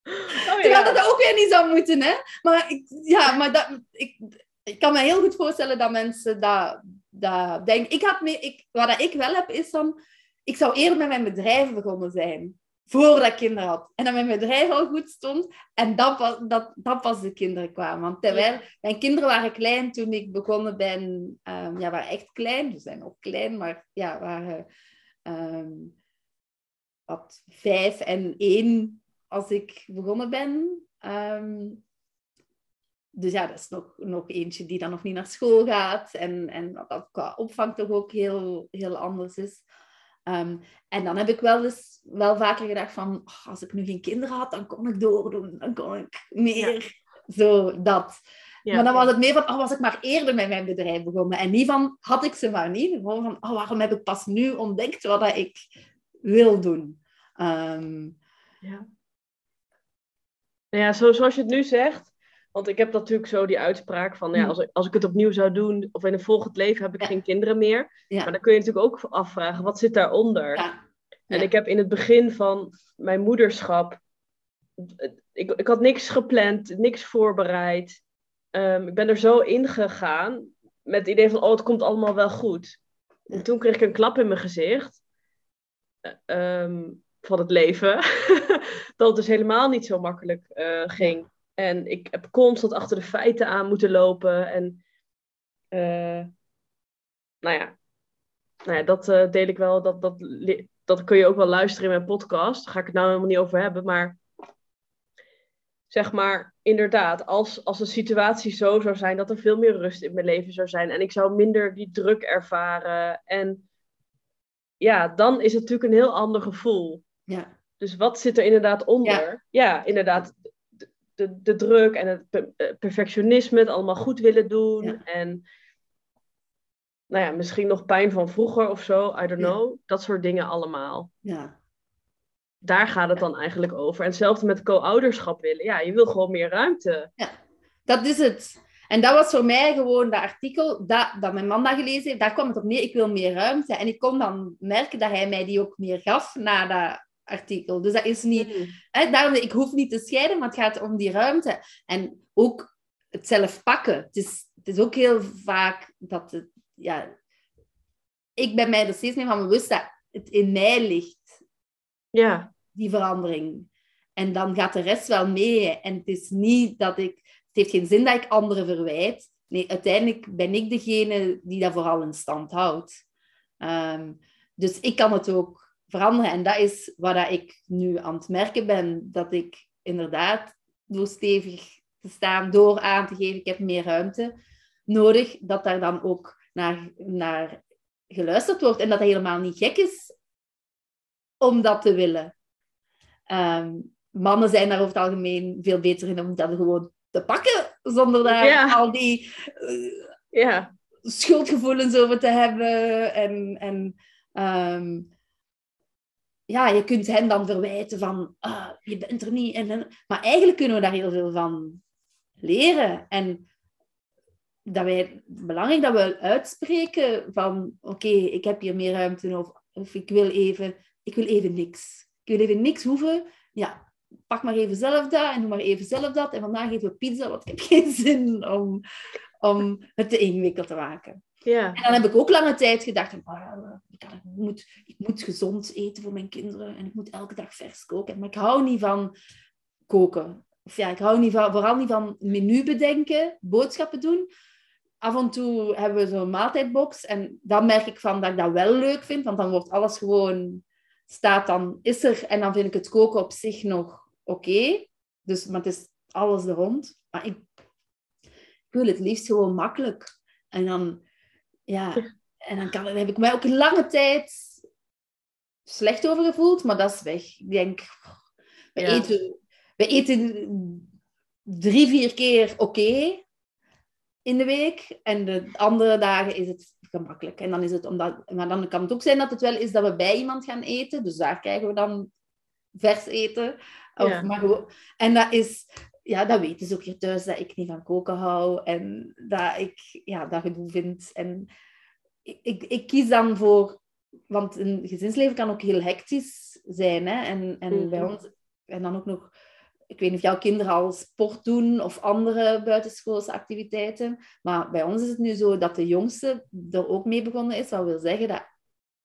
oh, Terwijl ja. dat ook weer niet zou moeten, hè. Maar, ik, ja, maar dat, ik, ik kan me heel goed voorstellen dat mensen dat, dat denken. Ik had mee, ik, wat ik wel heb, is dan... Ik zou eerder met mijn bedrijf begonnen zijn voordat ik kinderen had. En dat mijn bedrijf al goed stond. En dat pas, dat, dat pas de kinderen kwamen. Want terwijl mijn kinderen waren klein toen ik begonnen ben. Um, ja, waren echt klein. Ze zijn nog klein, maar ja, waren um, wat, vijf en één als ik begonnen ben. Um, dus ja, dat is nog, nog eentje die dan nog niet naar school gaat. En, en dat qua opvang toch ook heel, heel anders is. Um, en dan heb ik wel eens wel vaker gedacht van, oh, als ik nu geen kinderen had, dan kon ik doordoen, dan kon ik meer. Zo, dat. Ja, maar dan was het meer van, oh, was ik maar eerder met mijn bedrijf begonnen. En niet van, had ik ze maar niet. Gewoon van, oh, waarom heb ik pas nu ontdekt wat ik wil doen. Um, ja. Ja, zo, zoals je het nu zegt, want ik heb natuurlijk zo die uitspraak van, ja, hmm. als, ik, als ik het opnieuw zou doen, of in een volgend leven heb ik geen kinderen meer. Maar dan kun je natuurlijk ook afvragen, wat zit daaronder? Ja. En ik heb in het begin van mijn moederschap, ik, ik had niks gepland, niks voorbereid. Um, ik ben er zo ingegaan met het idee van, oh, het komt allemaal wel goed. En toen kreeg ik een klap in mijn gezicht um, van het leven, dat het dus helemaal niet zo makkelijk uh, ging. En ik heb constant achter de feiten aan moeten lopen. En uh, nou ja, nou ja dat uh, deel ik wel. Dat, dat, dat kun je ook wel luisteren in mijn podcast. Daar ga ik het nou helemaal niet over hebben. Maar zeg maar, inderdaad, als, als de situatie zo zou zijn dat er veel meer rust in mijn leven zou zijn. En ik zou minder die druk ervaren. En ja, dan is het natuurlijk een heel ander gevoel. Ja. Dus wat zit er inderdaad onder? Ja, ja inderdaad de, de druk en het eh, perfectionisme, het allemaal goed willen doen. En nou ja, misschien nog pijn van vroeger of zo, I don't know. Dat soort dingen allemaal. Ja. Daar gaat het dan eigenlijk over. En hetzelfde met co-ouderschap willen. Ja, je wil gewoon meer ruimte. Ja, dat is het. En dat was voor mij gewoon dat artikel dat, dat mijn man dat gelezen heeft. Daar kwam het op neer, ik wil meer ruimte. En ik kon dan merken dat hij mij die ook meer gaf na dat artikel. Dus dat is niet... Mm. Hè, daarom, ik hoef niet te scheiden, maar het gaat om die ruimte. En ook het zelf pakken. Het is, het is ook heel vaak dat het... Ja, ik ben mij er steeds meer van bewust dat het in mij ligt. Ja. Die verandering. En dan gaat de rest wel mee. En het is niet dat ik... Het heeft geen zin dat ik anderen verwijt. Nee, uiteindelijk ben ik degene die dat vooral in stand houdt. Um, dus ik kan het ook veranderen. En dat is wat ik nu aan het merken ben. Dat ik inderdaad door stevig te staan, door aan te geven, ik heb meer ruimte nodig, dat daar dan ook naar, naar geluisterd wordt. En dat het helemaal niet gek is om dat te willen. Ehm, mannen zijn daar over het algemeen veel beter in om dat gewoon te pakken, zonder daar al die uh, ja. schuldgevoelens over te hebben. En, en ehm, ja, je kunt hen dan verwijten van, ah, je bent er niet. En, maar eigenlijk kunnen we daar heel veel van leren. En dat wij, belangrijk dat we uitspreken van, oké, ik heb hier meer ruimte of, ik wil even, ik wil even niks. Ik wil even niks hoeven. Ja, pak maar even zelf dat en doe maar even zelf dat. En vandaag even pizza, want ik heb geen zin om, om het te ingewikkeld te maken. Ja. En dan heb ik ook lange tijd gedacht, oh, ik, moet, ik moet gezond eten voor mijn kinderen en ik moet elke dag vers koken. Maar ik hou niet van koken. Of ja, ik hou niet van, vooral niet van menu bedenken, boodschappen doen. Af en toe hebben we zo'n maaltijdbox en dan merk ik van dat ik dat wel leuk vind, want dan wordt alles gewoon, staat dan, is er. En dan vind ik het koken op zich nog oké. Dus, maar het is alles er rond. Maar ik, ik wil het liefst gewoon makkelijk. En dan ja, en dan, kan, heb ik mij ook een lange tijd slecht over gevoeld, maar dat is weg. Ik denk, we, eten, we eten drie, vier keer oké. in de week. En de andere dagen is het gemakkelijk. En dan is het omdat, maar dan kan het ook zijn dat het wel is dat we bij iemand gaan eten. Dus daar krijgen we dan vers eten. Of, Ja. maar en dat is, ja, dat weten ze ook hier thuis, dat ik niet van koken hou. En dat ik ja, dat gedoe vind. En ik, ik, ik kies dan voor, want een gezinsleven kan ook heel hectisch zijn. Hè? En, en Mhm. bij ons, en dan ook nog, ik weet niet of jouw kinderen al sport doen of andere buitenschoolse activiteiten. Maar bij ons is het nu zo dat de jongste er ook mee begonnen is. Wat wil zeggen dat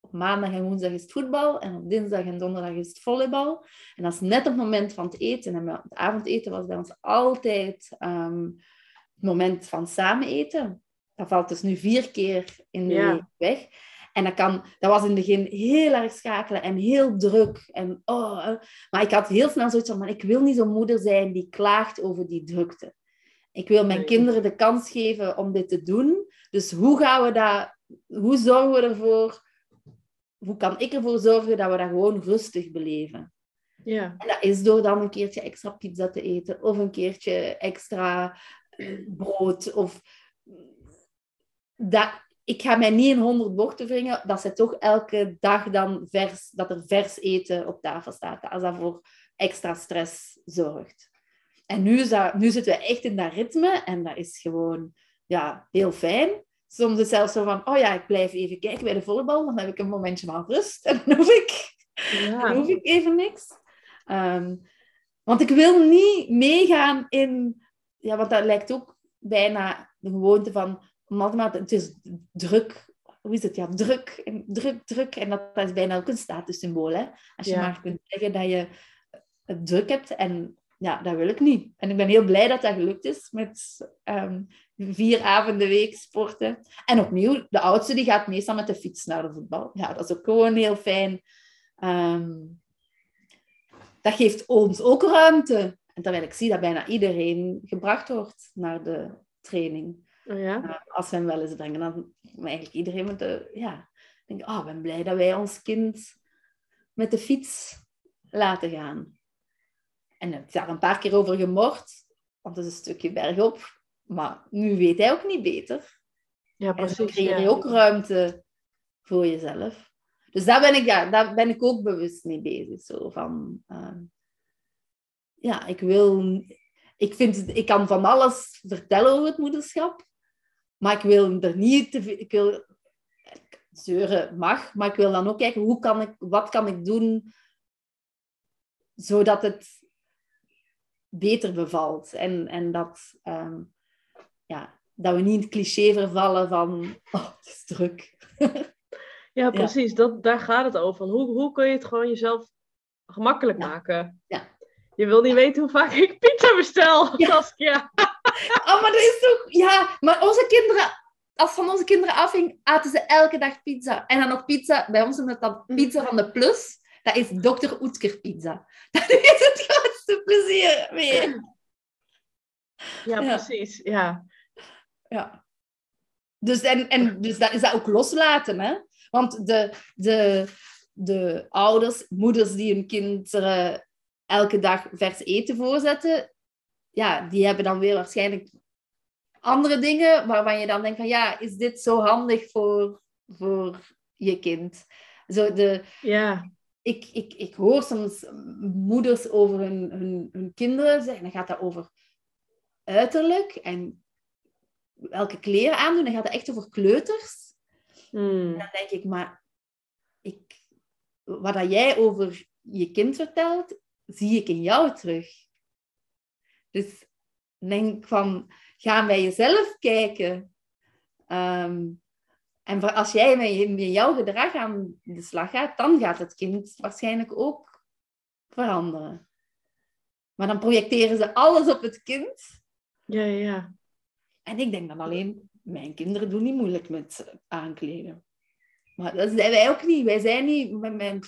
op maandag en woensdag is het voetbal en op dinsdag en donderdag is het volleybal. En dat is net op het moment van het eten. En het avondeten was bij ons altijd ehm, het moment van samen eten. Dat valt dus nu vier keer in de Ja. week weg. En dat, kan, dat was in het begin heel erg schakelen en heel druk. En, oh, eh, maar ik had heel snel zoiets van, maar ik wil niet zo'n moeder zijn die klaagt over die drukte. Ik wil mijn Nee. kinderen de kans geven om dit te doen. Dus hoe gaan we dat, hoe zorgen we ervoor, hoe kan ik ervoor zorgen dat we dat gewoon rustig beleven? Ja. En dat is door dan een keertje extra pizza te eten of een keertje extra eh, brood. Of dat, ik ga mij niet in honderd bochten wringen dat ze toch elke dag dan vers, dat er vers eten op tafel staat. Als dat voor extra stress zorgt. En nu, is dat, nu zitten we echt in dat ritme en dat is gewoon ja, heel fijn. Soms is het zelfs zo van, oh ja, ik blijf even kijken bij de volleybal, dan heb ik een momentje van rust en dan hoef ik dan Ja. hoef ik even niks. Ehm, want ik wil niet meegaan in... Ja, want dat lijkt ook bijna de gewoonte van... maar, het is druk. Hoe is het? Ja, druk. En druk, druk. En dat, dat is bijna ook een statussymbool. Hè? Als je Ja. maar kunt zeggen dat je het druk hebt. En ja, dat wil ik niet. En ik ben heel blij dat dat gelukt is met ehm, vier avonden week sporten. En opnieuw, de oudste die gaat meestal met de fiets naar de voetbal. Ja, dat is ook gewoon heel fijn. Ehm, dat geeft ons ook ruimte. En terwijl ik zie dat bijna iedereen gebracht wordt naar de training. Oh ja. Uh, als we hem wel eens brengen, dan eigenlijk iedereen met de... Ja, denk ik, oh, ik ben blij dat wij ons kind met de fiets laten gaan. En ik heb daar een paar keer over gemord, want het is een stukje bergop. Maar nu weet hij ook niet beter. Ja, En precies. creëer je ja. ook ruimte voor jezelf. Dus daar ben ik, ja, daar ben ik ook bewust mee bezig. Zo van, ehm, ja, ik wil... Ik, vind, ik kan van alles vertellen over het moederschap. Maar ik wil er niet te veel... Ik wil... Zeuren mag, maar ik wil dan ook kijken, hoe kan ik, wat kan ik doen zodat het beter bevalt. En, en dat, ehm, ja, dat we niet in het cliché vervallen van, oh, het is druk. Ja, precies. Dat, daar gaat het over. Hoe, hoe kun je het gewoon jezelf gemakkelijk Ja. maken? Ja. Je wil niet weten hoe vaak ik pizza bestel, Ja. Saskia. Oh, maar dat is toch... Ja, maar onze kinderen... Als van onze kinderen afhing, aten ze elke dag pizza. En dan nog pizza... Bij ons noemen we dat dan pizza van de plus. Dat is Dr. Oetker pizza. Dat is het grootste plezier mee. Ja, precies. Ja. Ja. Dus, en, en dus dat is dat ook loslaten, hè? Want de, de, de ouders, moeders die hun kinderen elke dag vers eten voorzetten, ja, die hebben dan weer waarschijnlijk andere dingen waarvan je dan denkt van, ja, is dit zo handig voor, voor je kind? Zo de, Ja. Ik, ik, ik hoor soms moeders over hun, hun, hun kinderen zeggen, dan gaat dat over uiterlijk en welke kleren aandoen. Dan gaat het echt over kleuters. Hmm. Dan denk ik, maar ik, wat dat jij over je kind vertelt, zie ik in jou terug. Dus denk van, ga bij jezelf kijken. Ehm, en als jij met, jouw gedrag aan de slag gaat, dan gaat het kind waarschijnlijk ook veranderen. Maar dan projecteren ze alles op het kind. Ja, ja, ja. En ik denk dan alleen, mijn kinderen doen niet moeilijk met aankleden. Maar dat zijn wij ook niet. Wij zijn niet... Mijn, mijn,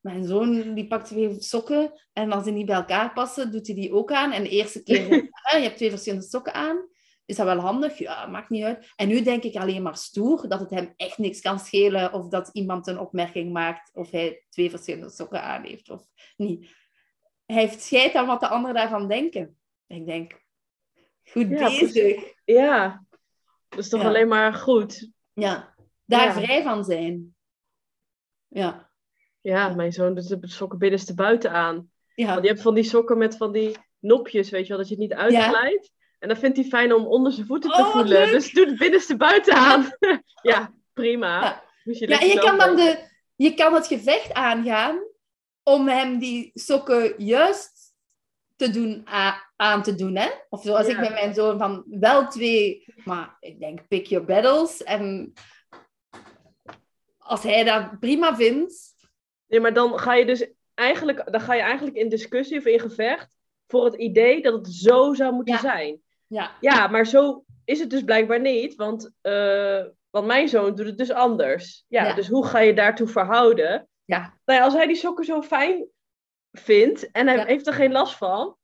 mijn zoon die pakt twee sokken en als die niet bij elkaar passen, doet hij die ook aan. En de eerste keer, je hebt twee verschillende sokken aan. Is dat wel handig? Ja, maakt niet uit. En nu denk ik alleen maar stoer dat het hem echt niks kan schelen of dat iemand een opmerking maakt of hij twee verschillende sokken aan heeft of niet. Hij heeft scheid aan wat de anderen daarvan denken. Ik denk, goed Ja, bezig. Ja. Dat is toch Ja. alleen maar goed. Ja, daar Ja. vrij van zijn. Ja. Ja, mijn zoon doet de sokken binnenste buiten aan. Ja. Want je hebt van die sokken met van die nopjes, weet je wel, dat je het niet uitglijdt. En dan vindt hij fijn om onder zijn voeten te Oh, voelen. leuk. Dus doe het binnenste buiten aan. ja, prima. Ja. Moet je Ja, en je kan dan de, je kan het gevecht aangaan om hem die sokken juist te doen, aan te doen. Hè? Of zoals ik met mijn zoon van wel twee, maar ik denk pick your battles. En als hij dat prima vindt, Nee, maar dan ga je dus eigenlijk, dan ga je eigenlijk in discussie of in gevecht voor het idee dat het zo zou moeten Ja. zijn. Ja, Ja, maar zo is het dus blijkbaar niet, want, eh, want mijn zoon doet het dus anders. Ja, Ja. dus hoe ga je daartoe verhouden? Ja. Nou ja, als hij die sokken zo fijn vindt en hij Ja. heeft er geen last van,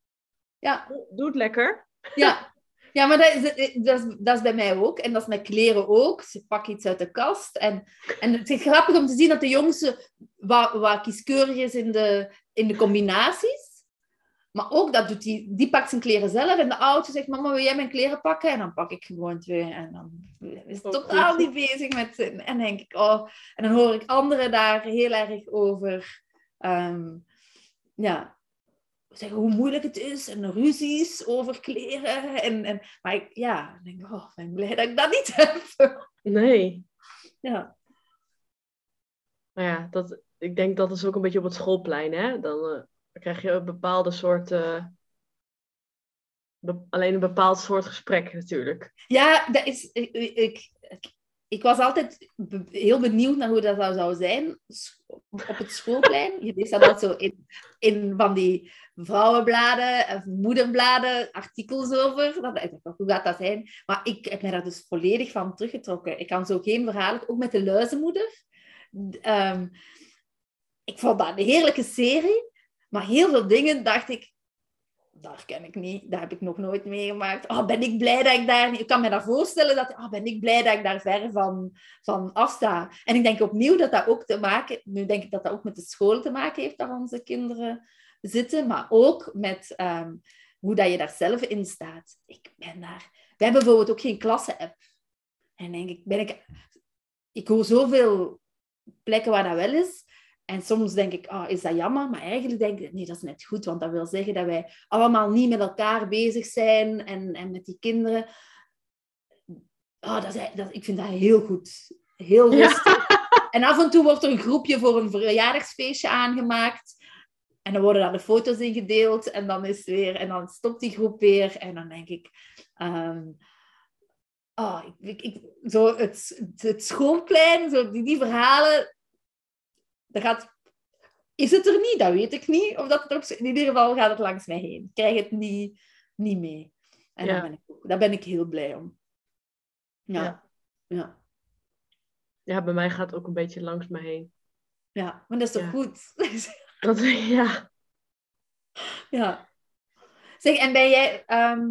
ja, doe het lekker. ja. Ja, maar dat is, dat, is, dat is bij mij ook. En dat is met kleren ook. Ze pakken iets uit de kast. En, en het is grappig om te zien dat de jongste wat, wat kieskeurig is in de, in de combinaties. Maar ook dat doet die, die pakt zijn kleren zelf. En de oudste zegt, mama, wil jij mijn kleren pakken? En dan pak ik gewoon twee. En dan is het totaal niet bezig met... En dan denk ik, oh... En dan hoor ik anderen daar heel erg over... ehm, ja, zeggen hoe moeilijk het is en ruzies over kleren. En, en, maar ik, ja, ik denk, oh, ik ben blij dat ik dat niet heb. Nee. Ja, Maar ja, dat, ik denk dat is ook een beetje op het schoolplein, hè? Dan, eh, dan krijg je een bepaalde soort... be- alleen een bepaald soort gesprek natuurlijk. ja dat is, ik, ik, ik, was altijd heel benieuwd naar hoe dat zou, zijn op het schoolplein. Je leest dat altijd zo in, in van die vrouwenbladen of moederbladen artikels over. Dat, hoe gaat dat zijn? Maar ik heb mij daar dus volledig van teruggetrokken. Ik kan zo geen verhalen, ook met de luizenmoeder. Ehm, ik vond dat een heerlijke serie. Maar heel veel dingen dacht ik, dat ken ik niet, dat heb ik nog nooit meegemaakt. Oh, ben ik blij dat ik daar niet... Ik kan me dat voorstellen, dat, oh, ben ik blij dat ik daar ver van, van afsta. En ik denk opnieuw dat dat ook te maken... Nu denk ik dat dat ook met de school te maken heeft, dat onze kinderen zitten. Maar ook met ehm, hoe dat je daar zelf in staat. Ik ben daar... We hebben bijvoorbeeld ook geen klasse-app. En denk ik, ben ik... Ik hoor zoveel plekken waar dat wel is. En soms denk ik, ah, is dat jammer? Maar eigenlijk denk ik, nee, dat is net goed. Want dat wil zeggen dat wij allemaal niet met elkaar bezig zijn en, en met die kinderen. Ah, dat is, dat, ik vind dat heel goed. Heel Ja. rustig. En af en toe wordt er een groepje voor een verjaardagsfeestje aangemaakt. En dan worden daar de foto's in gedeeld. En dan is weer... En dan stopt die groep weer. En dan denk ik... ah, ik, ik, zo het, het, het schoolplein, zo die, die verhalen... Dat gaat... Is het er niet? Dat weet ik niet. Of dat het op, in ieder geval gaat het langs mij heen. Ik krijg het niet, niet mee. En Ja. daar, ben ik, daar ben ik heel blij om. Ja. Ja. Ja. Ja, bij mij gaat het ook een beetje langs me heen. Ja. Maar dat is toch Ja. goed? Dat, ja. ja. Zeg, en ben jij... ehm,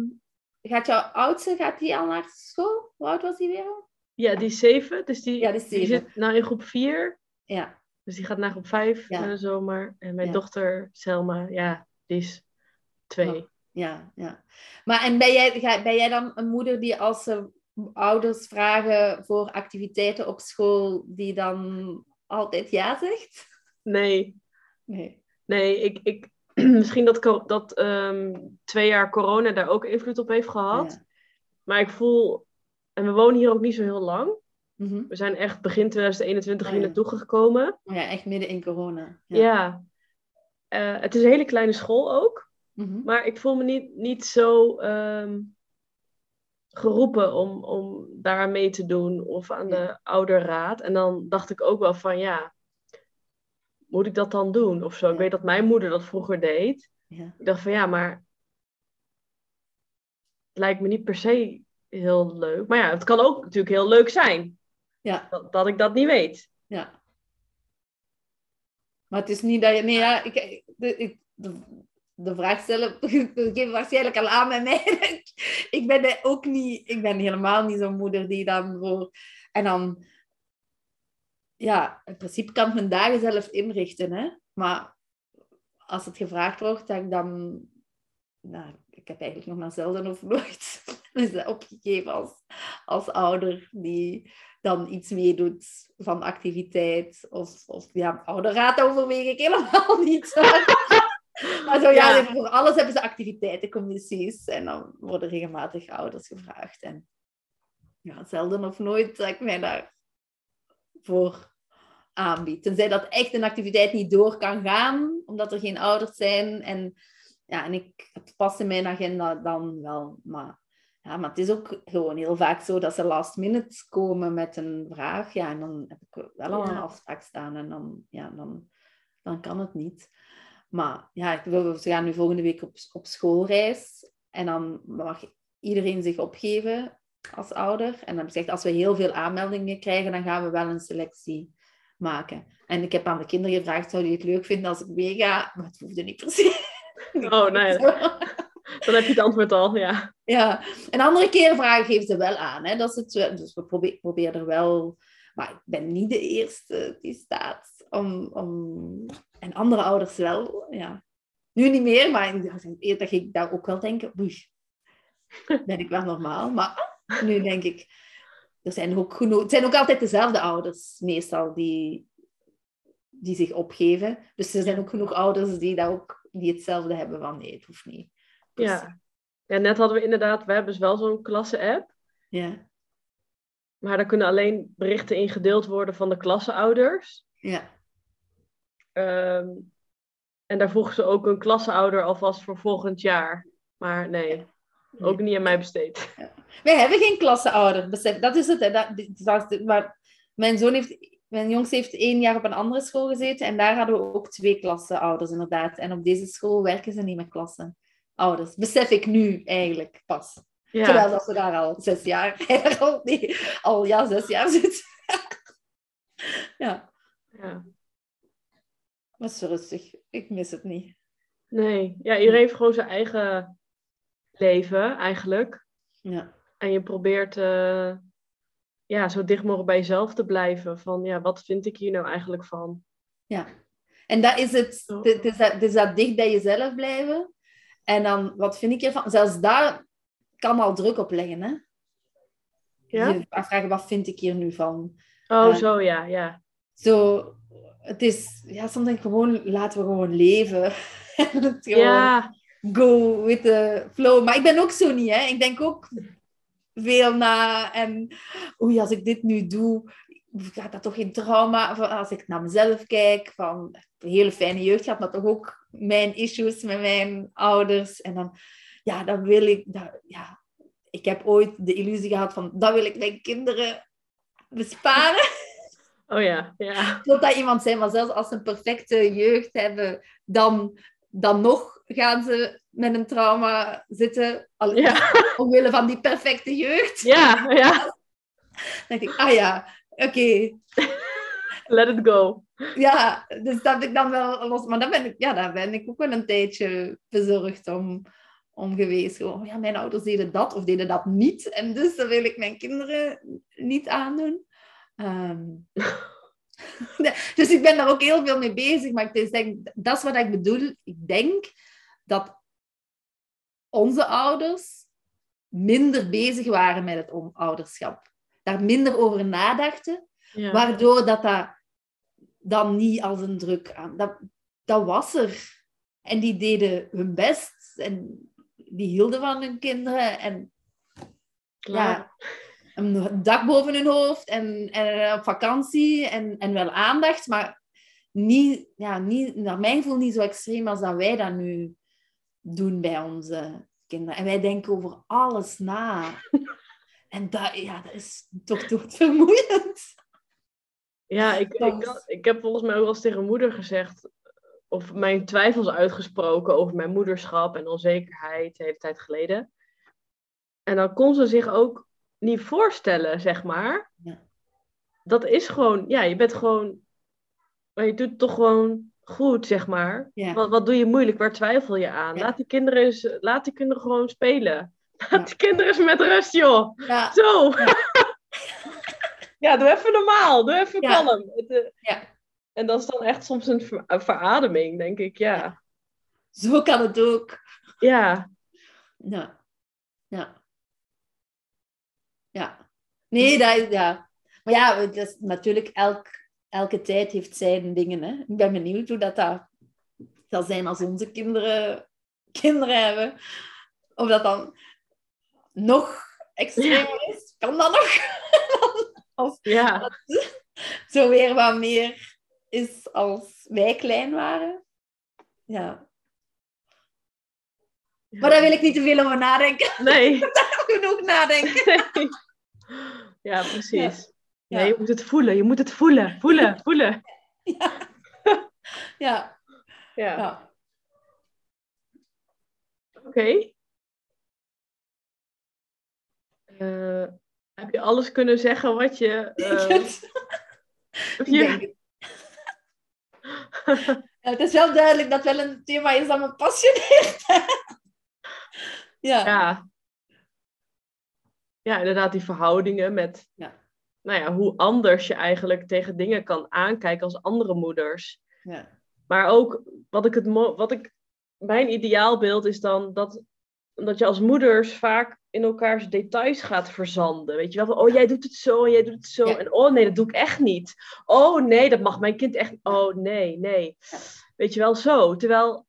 gaat jouw oudste, gaat die al naar school? Hoe oud was die weer al? ja, die is zeven. Dus die, Ja, die is zeven. zit nou in groep vier. Ja. Dus die gaat naar groep vijf Ja. in de zomer. En mijn Ja. dochter Selma, ja, die is twee. Oh. Ja, ja. Maar en ben jij, ben jij dan een moeder die als ze ouders vragen voor activiteiten op school, die dan altijd ja zegt? Nee, Nee. nee, ik, ik, misschien dat, dat ehm, twee jaar corona daar ook invloed op heeft gehad. Ja. Maar ik voel, en we wonen hier ook niet zo heel lang. Mhm. We zijn echt begin 2021 Oh, hier ja. naartoe gekomen. Ja, echt midden in corona. Ja. Eh, het is een hele kleine school ook. Mhm. Maar ik voel me niet, niet zo ehm, geroepen om, om daar mee te doen of aan de ouderraad. En dan dacht ik ook wel van ja, moet ik dat dan doen of zo? Ik Ja. weet dat mijn moeder dat vroeger deed. Ja. Ik dacht van ja, maar het lijkt me niet per se heel leuk. Maar ja, het kan ook natuurlijk heel leuk zijn Ja, dat, dat ik dat niet weet. ja. Maar het is niet dat je... Nee, ja, ik, de, ik, de, de vraag stellen geeft waarschijnlijk al aan bij mij. ik ben ook niet... Ik ben helemaal niet zo'n moeder die dan voor... En dan... Ja, in principe kan ik mijn dagen zelf inrichten, hè. Maar als het gevraagd wordt, dat ik dan... Nou, ik heb eigenlijk nog maar zelden of nooit Dus opgegeven als, als ouder die dan iets meedoet van activiteit. Of, of ja, ouderraad overweeg ik helemaal niet. maar zo, ja, Ja. voor alles hebben ze activiteitencommissies. En dan worden regelmatig ouders gevraagd. En ja, zelden of nooit dat ik mij daarvoor aanbied. Tenzij dat echt een activiteit niet door kan gaan, omdat er geen ouders zijn. En, ja, en ik, het past in mijn agenda dan wel. Maar, ja, maar het is ook gewoon heel vaak zo dat ze last minute komen met een vraag. Ja, en dan heb ik wel al een Ja. afspraak staan. En dan, ja, dan, dan kan het niet. Maar ja, ze gaan nu volgende week op, op schoolreis. En dan mag iedereen zich opgeven als ouder. En dan gezegd, als we heel veel aanmeldingen krijgen, dan gaan we wel een selectie maken. En ik heb aan de kinderen gevraagd, zou je het leuk vinden als ik meega? Maar het hoefde niet precies. Oh, nee. Dan heb je het antwoord al, ja. Ja, en andere keren vragen geven ze wel aan. Hè, dat ze het, dus we probe- proberen er wel... Maar ik ben niet de eerste die staat om... om en andere ouders wel, ja. Nu niet meer, maar eerder ging ik daar ook wel denken... Oei, ben ik wel normaal? Maar nu denk ik... Er zijn ook genoeg... Het zijn ook altijd dezelfde ouders, meestal, die, die zich opgeven. Dus er zijn ook genoeg ouders die, dat ook, die hetzelfde hebben van... Nee, het hoeft niet. Dus, Ja. ja, net hadden we inderdaad, we hebben dus wel zo'n klasse-app. Ja, Maar daar kunnen alleen berichten in gedeeld worden van de klasseouders. ja. Ehm, en daar vroegen ze ook een klasseouder alvast voor volgend jaar. Maar nee, ook niet aan mij besteed. Wij hebben geen klasseouder. Besef, dat is het. Dat, dat, maar mijn zoon heeft, mijn jongste heeft één jaar op een andere school gezeten en daar hadden we ook twee klasseouders inderdaad. En op deze school werken ze niet met klasseouders. Besef ik nu eigenlijk pas. Ja, Terwijl dat ze daar al zes jaar, al, nee, al ja, zes jaar zit. ja, ja. is zo rustig. Ik mis het niet. Nee, ja, iedereen heeft gewoon zijn eigen leven eigenlijk. Ja, En je probeert eh, ja, zo dicht mogelijk bij jezelf te blijven. Van ja, wat vind ik hier nou eigenlijk van? ja. En dat is het. Het is dat, is dat dicht bij jezelf blijven. En dan, wat vind ik ervan? Zelfs daar kan al druk op leggen, hè? Ja? Je afvragen, wat vind ik hier nu van? Oh, Eh, zo ja, ja. Zo, het is... Ja, soms denk ik gewoon, laten we gewoon leven. Gewoon Ja, go with the flow. Maar ik ben ook zo niet, hè. Ik denk ook veel na. En oei, als ik dit nu doe, gaat dat toch geen trauma? Of als ik naar mezelf kijk, van een hele fijne jeugd gehad, maar toch ook mijn issues met mijn ouders. En dan, ja, dan wil ik... Dat, ja, ik heb ooit de illusie gehad van, dat wil ik mijn kinderen besparen. oh ja, ja. Totdat iemand zei, maar zelfs als ze een perfecte jeugd hebben, dan, dan nog gaan ze met een trauma zitten. Al- Ja, Omwille van die perfecte jeugd. ja, ja. Dan denk ik, ah ja, oké. Let it go. Ja, dus dat heb ik dan wel los. Maar daar ben ik, ja, daar ben ik ook wel een tijdje bezorgd om, om geweest. Gewoon, ja, mijn ouders deden dat of deden dat niet. En dus dat wil ik mijn kinderen niet aandoen. Ehm, dus ik ben daar ook heel veel mee bezig. Maar ik dus denk, dat is wat ik bedoel. Ik denk dat onze ouders minder bezig waren met het ouderschap. Daar minder over nadachten. Ja. Waardoor dat, dat dan niet als een druk aan... Dat, dat was er. En die deden hun best. En die hielden van hun kinderen. En Klaar. ja, een dak boven hun hoofd. En, en op vakantie. En, en wel aandacht. Maar niet, ja, niet, naar mijn gevoel niet zo extreem als dat wij dat nu doen bij onze kinderen. En wij denken over alles na. En dat, ja, dat is toch doodvermoeiend. Ja, ik, ik, ik heb volgens mij ook wel eens tegen moeder gezegd, of mijn twijfels uitgesproken over mijn moederschap en onzekerheid, de hele tijd geleden. En dan kon ze zich ook niet voorstellen, zeg maar. Ja. Dat is gewoon, ja, je bent gewoon, maar je doet het toch gewoon goed, zeg maar. Ja. Wat, wat doe je moeilijk? Waar twijfel je aan? Ja. Laat, die kinderen eens, laat die kinderen gewoon spelen. Laat die kinderen met rust, joh. Ja, Zo. Ja, doe even normaal. Doe even kalm. Het, eh, Ja. En dat is dan echt soms een, ver- een verademing, denk ik. Ja. zo kan het ook. Ja. Ja. ja. Ja. Nee, dat is, ja. Maar ja, het is natuurlijk elk, elke tijd heeft zijn dingen. Hè. Ik ben benieuwd hoe dat, dat zal zijn als onze kinderen kinderen hebben. Of dat dan nog extremer is. Kan dat nog? als, Ja, zo weer wat meer is als wij klein waren. Ja. Maar daar wil ik niet te veel over nadenken. nee. Genoeg nadenken. Ja, precies. Ja. Nee, je moet het voelen. Je moet het voelen. Voelen, voelen. Ja. Ja. Ja, ja. oké. Eh, heb je alles kunnen zeggen wat je... denk het. Is wel duidelijk dat wel een thema is dat me passioneert. ja. ja. Ja, inderdaad, die verhoudingen met... Ja. Nou ja, hoe anders je eigenlijk tegen dingen kan aankijken als andere moeders. Ja. Maar ook wat ik het wat ik mijn ideaalbeeld is dan dat, dat je als moeders vaak in elkaars details gaat verzanden. Weet je wel, van oh jij doet het zo en jij doet het zo. Ja. En oh nee, dat doe ik echt niet. Oh nee, dat mag mijn kind echt. Oh nee, nee. Ja. Weet je wel zo. Terwijl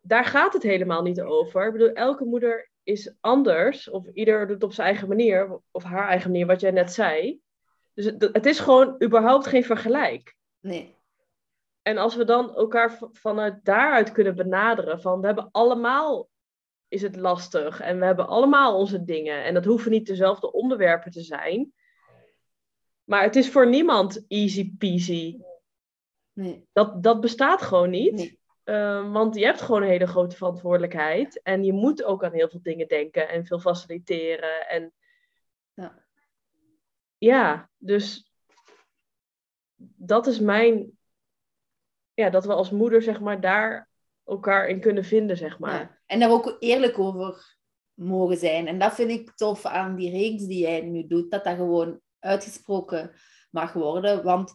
daar gaat het helemaal niet over. Ik bedoel, elke moeder is anders. Of ieder doet het op zijn eigen manier. Of haar eigen manier, wat jij net zei. Dus het, het is gewoon überhaupt geen vergelijk. Nee. En als we dan elkaar vanuit daaruit kunnen benaderen, van we hebben allemaal is het lastig en we hebben allemaal onze dingen. En dat hoeven niet dezelfde onderwerpen te zijn. Maar het is voor niemand easy peasy. Nee. Dat, dat bestaat gewoon niet. Nee. Ehm, want je hebt gewoon een hele grote verantwoordelijkheid. En je moet ook aan heel veel dingen denken en veel faciliteren. En Ja. ja, dus dat is mijn. Ja, dat we als moeder, zeg maar, daar elkaar in kunnen vinden, zeg maar. Ja. En daar ook eerlijk over mogen zijn. En dat vind ik tof aan die reeks die jij nu doet, dat dat gewoon uitgesproken mag worden. Want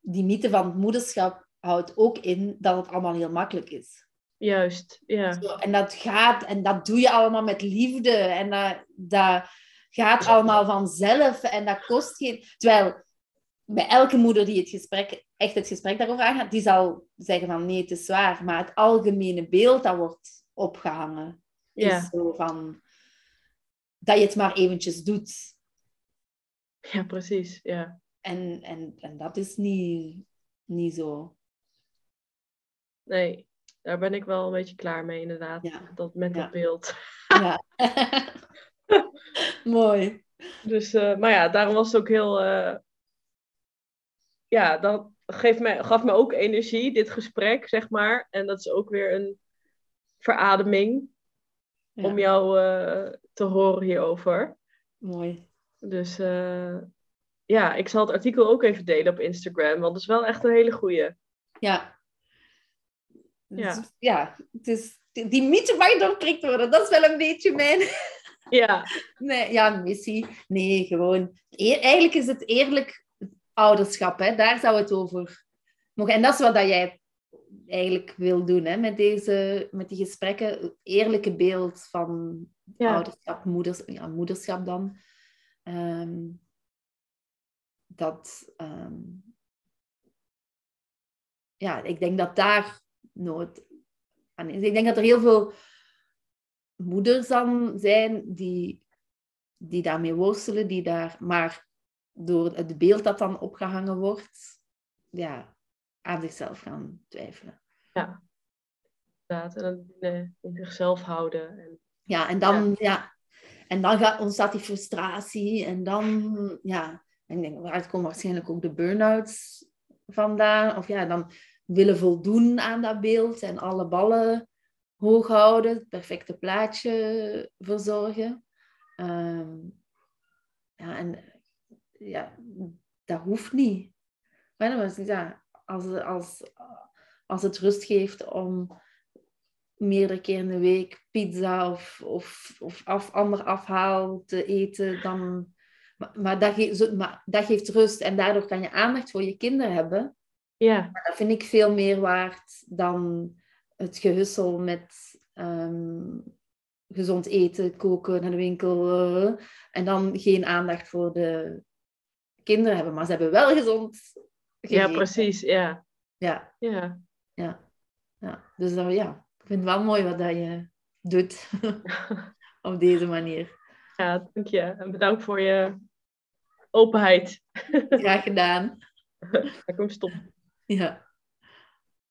die mythe van het moederschap houdt ook in dat het allemaal heel makkelijk is. Juist, ja. Zo, En dat gaat, en dat doe je allemaal met liefde. En dat, dat gaat allemaal vanzelf. En dat kost geen... Terwijl bij elke moeder die het gesprek, echt het gesprek daarover aangaat, die zal zeggen van nee, het is zwaar. Maar het algemene beeld dat wordt opgehangen, Ja, is zo van dat je het maar eventjes doet. ja precies. Ja. En, en, en dat is niet, niet zo. Nee, daar ben ik wel een beetje klaar mee, inderdaad. Ja. Dat met dat Ja. beeld. Ja. Mooi. Dus, eh, maar ja, daarom was het ook heel. eh, ja, dat geeft mij, gaf me ook energie, dit gesprek, zeg maar. En dat is ook weer een verademing Ja, om jou eh, te horen hierover. Mooi. Dus eh, ja, ik zal het artikel ook even delen op Instagram, want het is wel echt een hele goeie. Ja. Ja. Ja, het is, die mythe mag doorprikt worden. Dat is wel een beetje mijn... Ja, Nee, ja, missie. Nee, gewoon... Eigenlijk is het eerlijk ouderschap, hè. Daar zou het over mogen. En dat is wat dat jij eigenlijk wil doen, hè, met, deze, met die gesprekken. Eerlijke beeld van ja, ouderschap, moeders, ja, moederschap dan. Ehm, dat... ehm, ja, ik denk dat daar nood aan is. Ik denk dat er heel veel moeders dan zijn die, die daarmee worstelen, die daar maar door het beeld dat dan opgehangen wordt, ja, aan zichzelf gaan twijfelen. inderdaad. En dan in zichzelf houden. En, Ja, en dan, ja. en dan gaat, ontstaat die frustratie en dan, ja, en ik denk, waaruit komen waarschijnlijk ook de burn-outs vandaan. Of ja, dan willen voldoen aan dat beeld en alle ballen hoog houden, het perfecte plaatje verzorgen. Ehm, ja, en ja, dat hoeft niet. Maar dan het, ja, als, als, als het rust geeft om meerdere keer in de week pizza of, of, of af, ander afhaal te eten, dan... Maar, maar, dat geeft, maar dat geeft rust en daardoor kan je aandacht voor je kinderen hebben. ja, Maar dat vind ik veel meer waard dan het gehussel met ehm, gezond eten, koken, naar de winkel. eh, en dan geen aandacht voor de kinderen hebben. Maar ze hebben wel gezond Ja, precies. Ja. Ja, Ja. ja, ja. Dus dat, ja, ik vind het wel mooi wat dat je doet op deze manier. ja, dank je. En bedankt voor je openheid. Graag gedaan. Ik hem stoppen. Ja.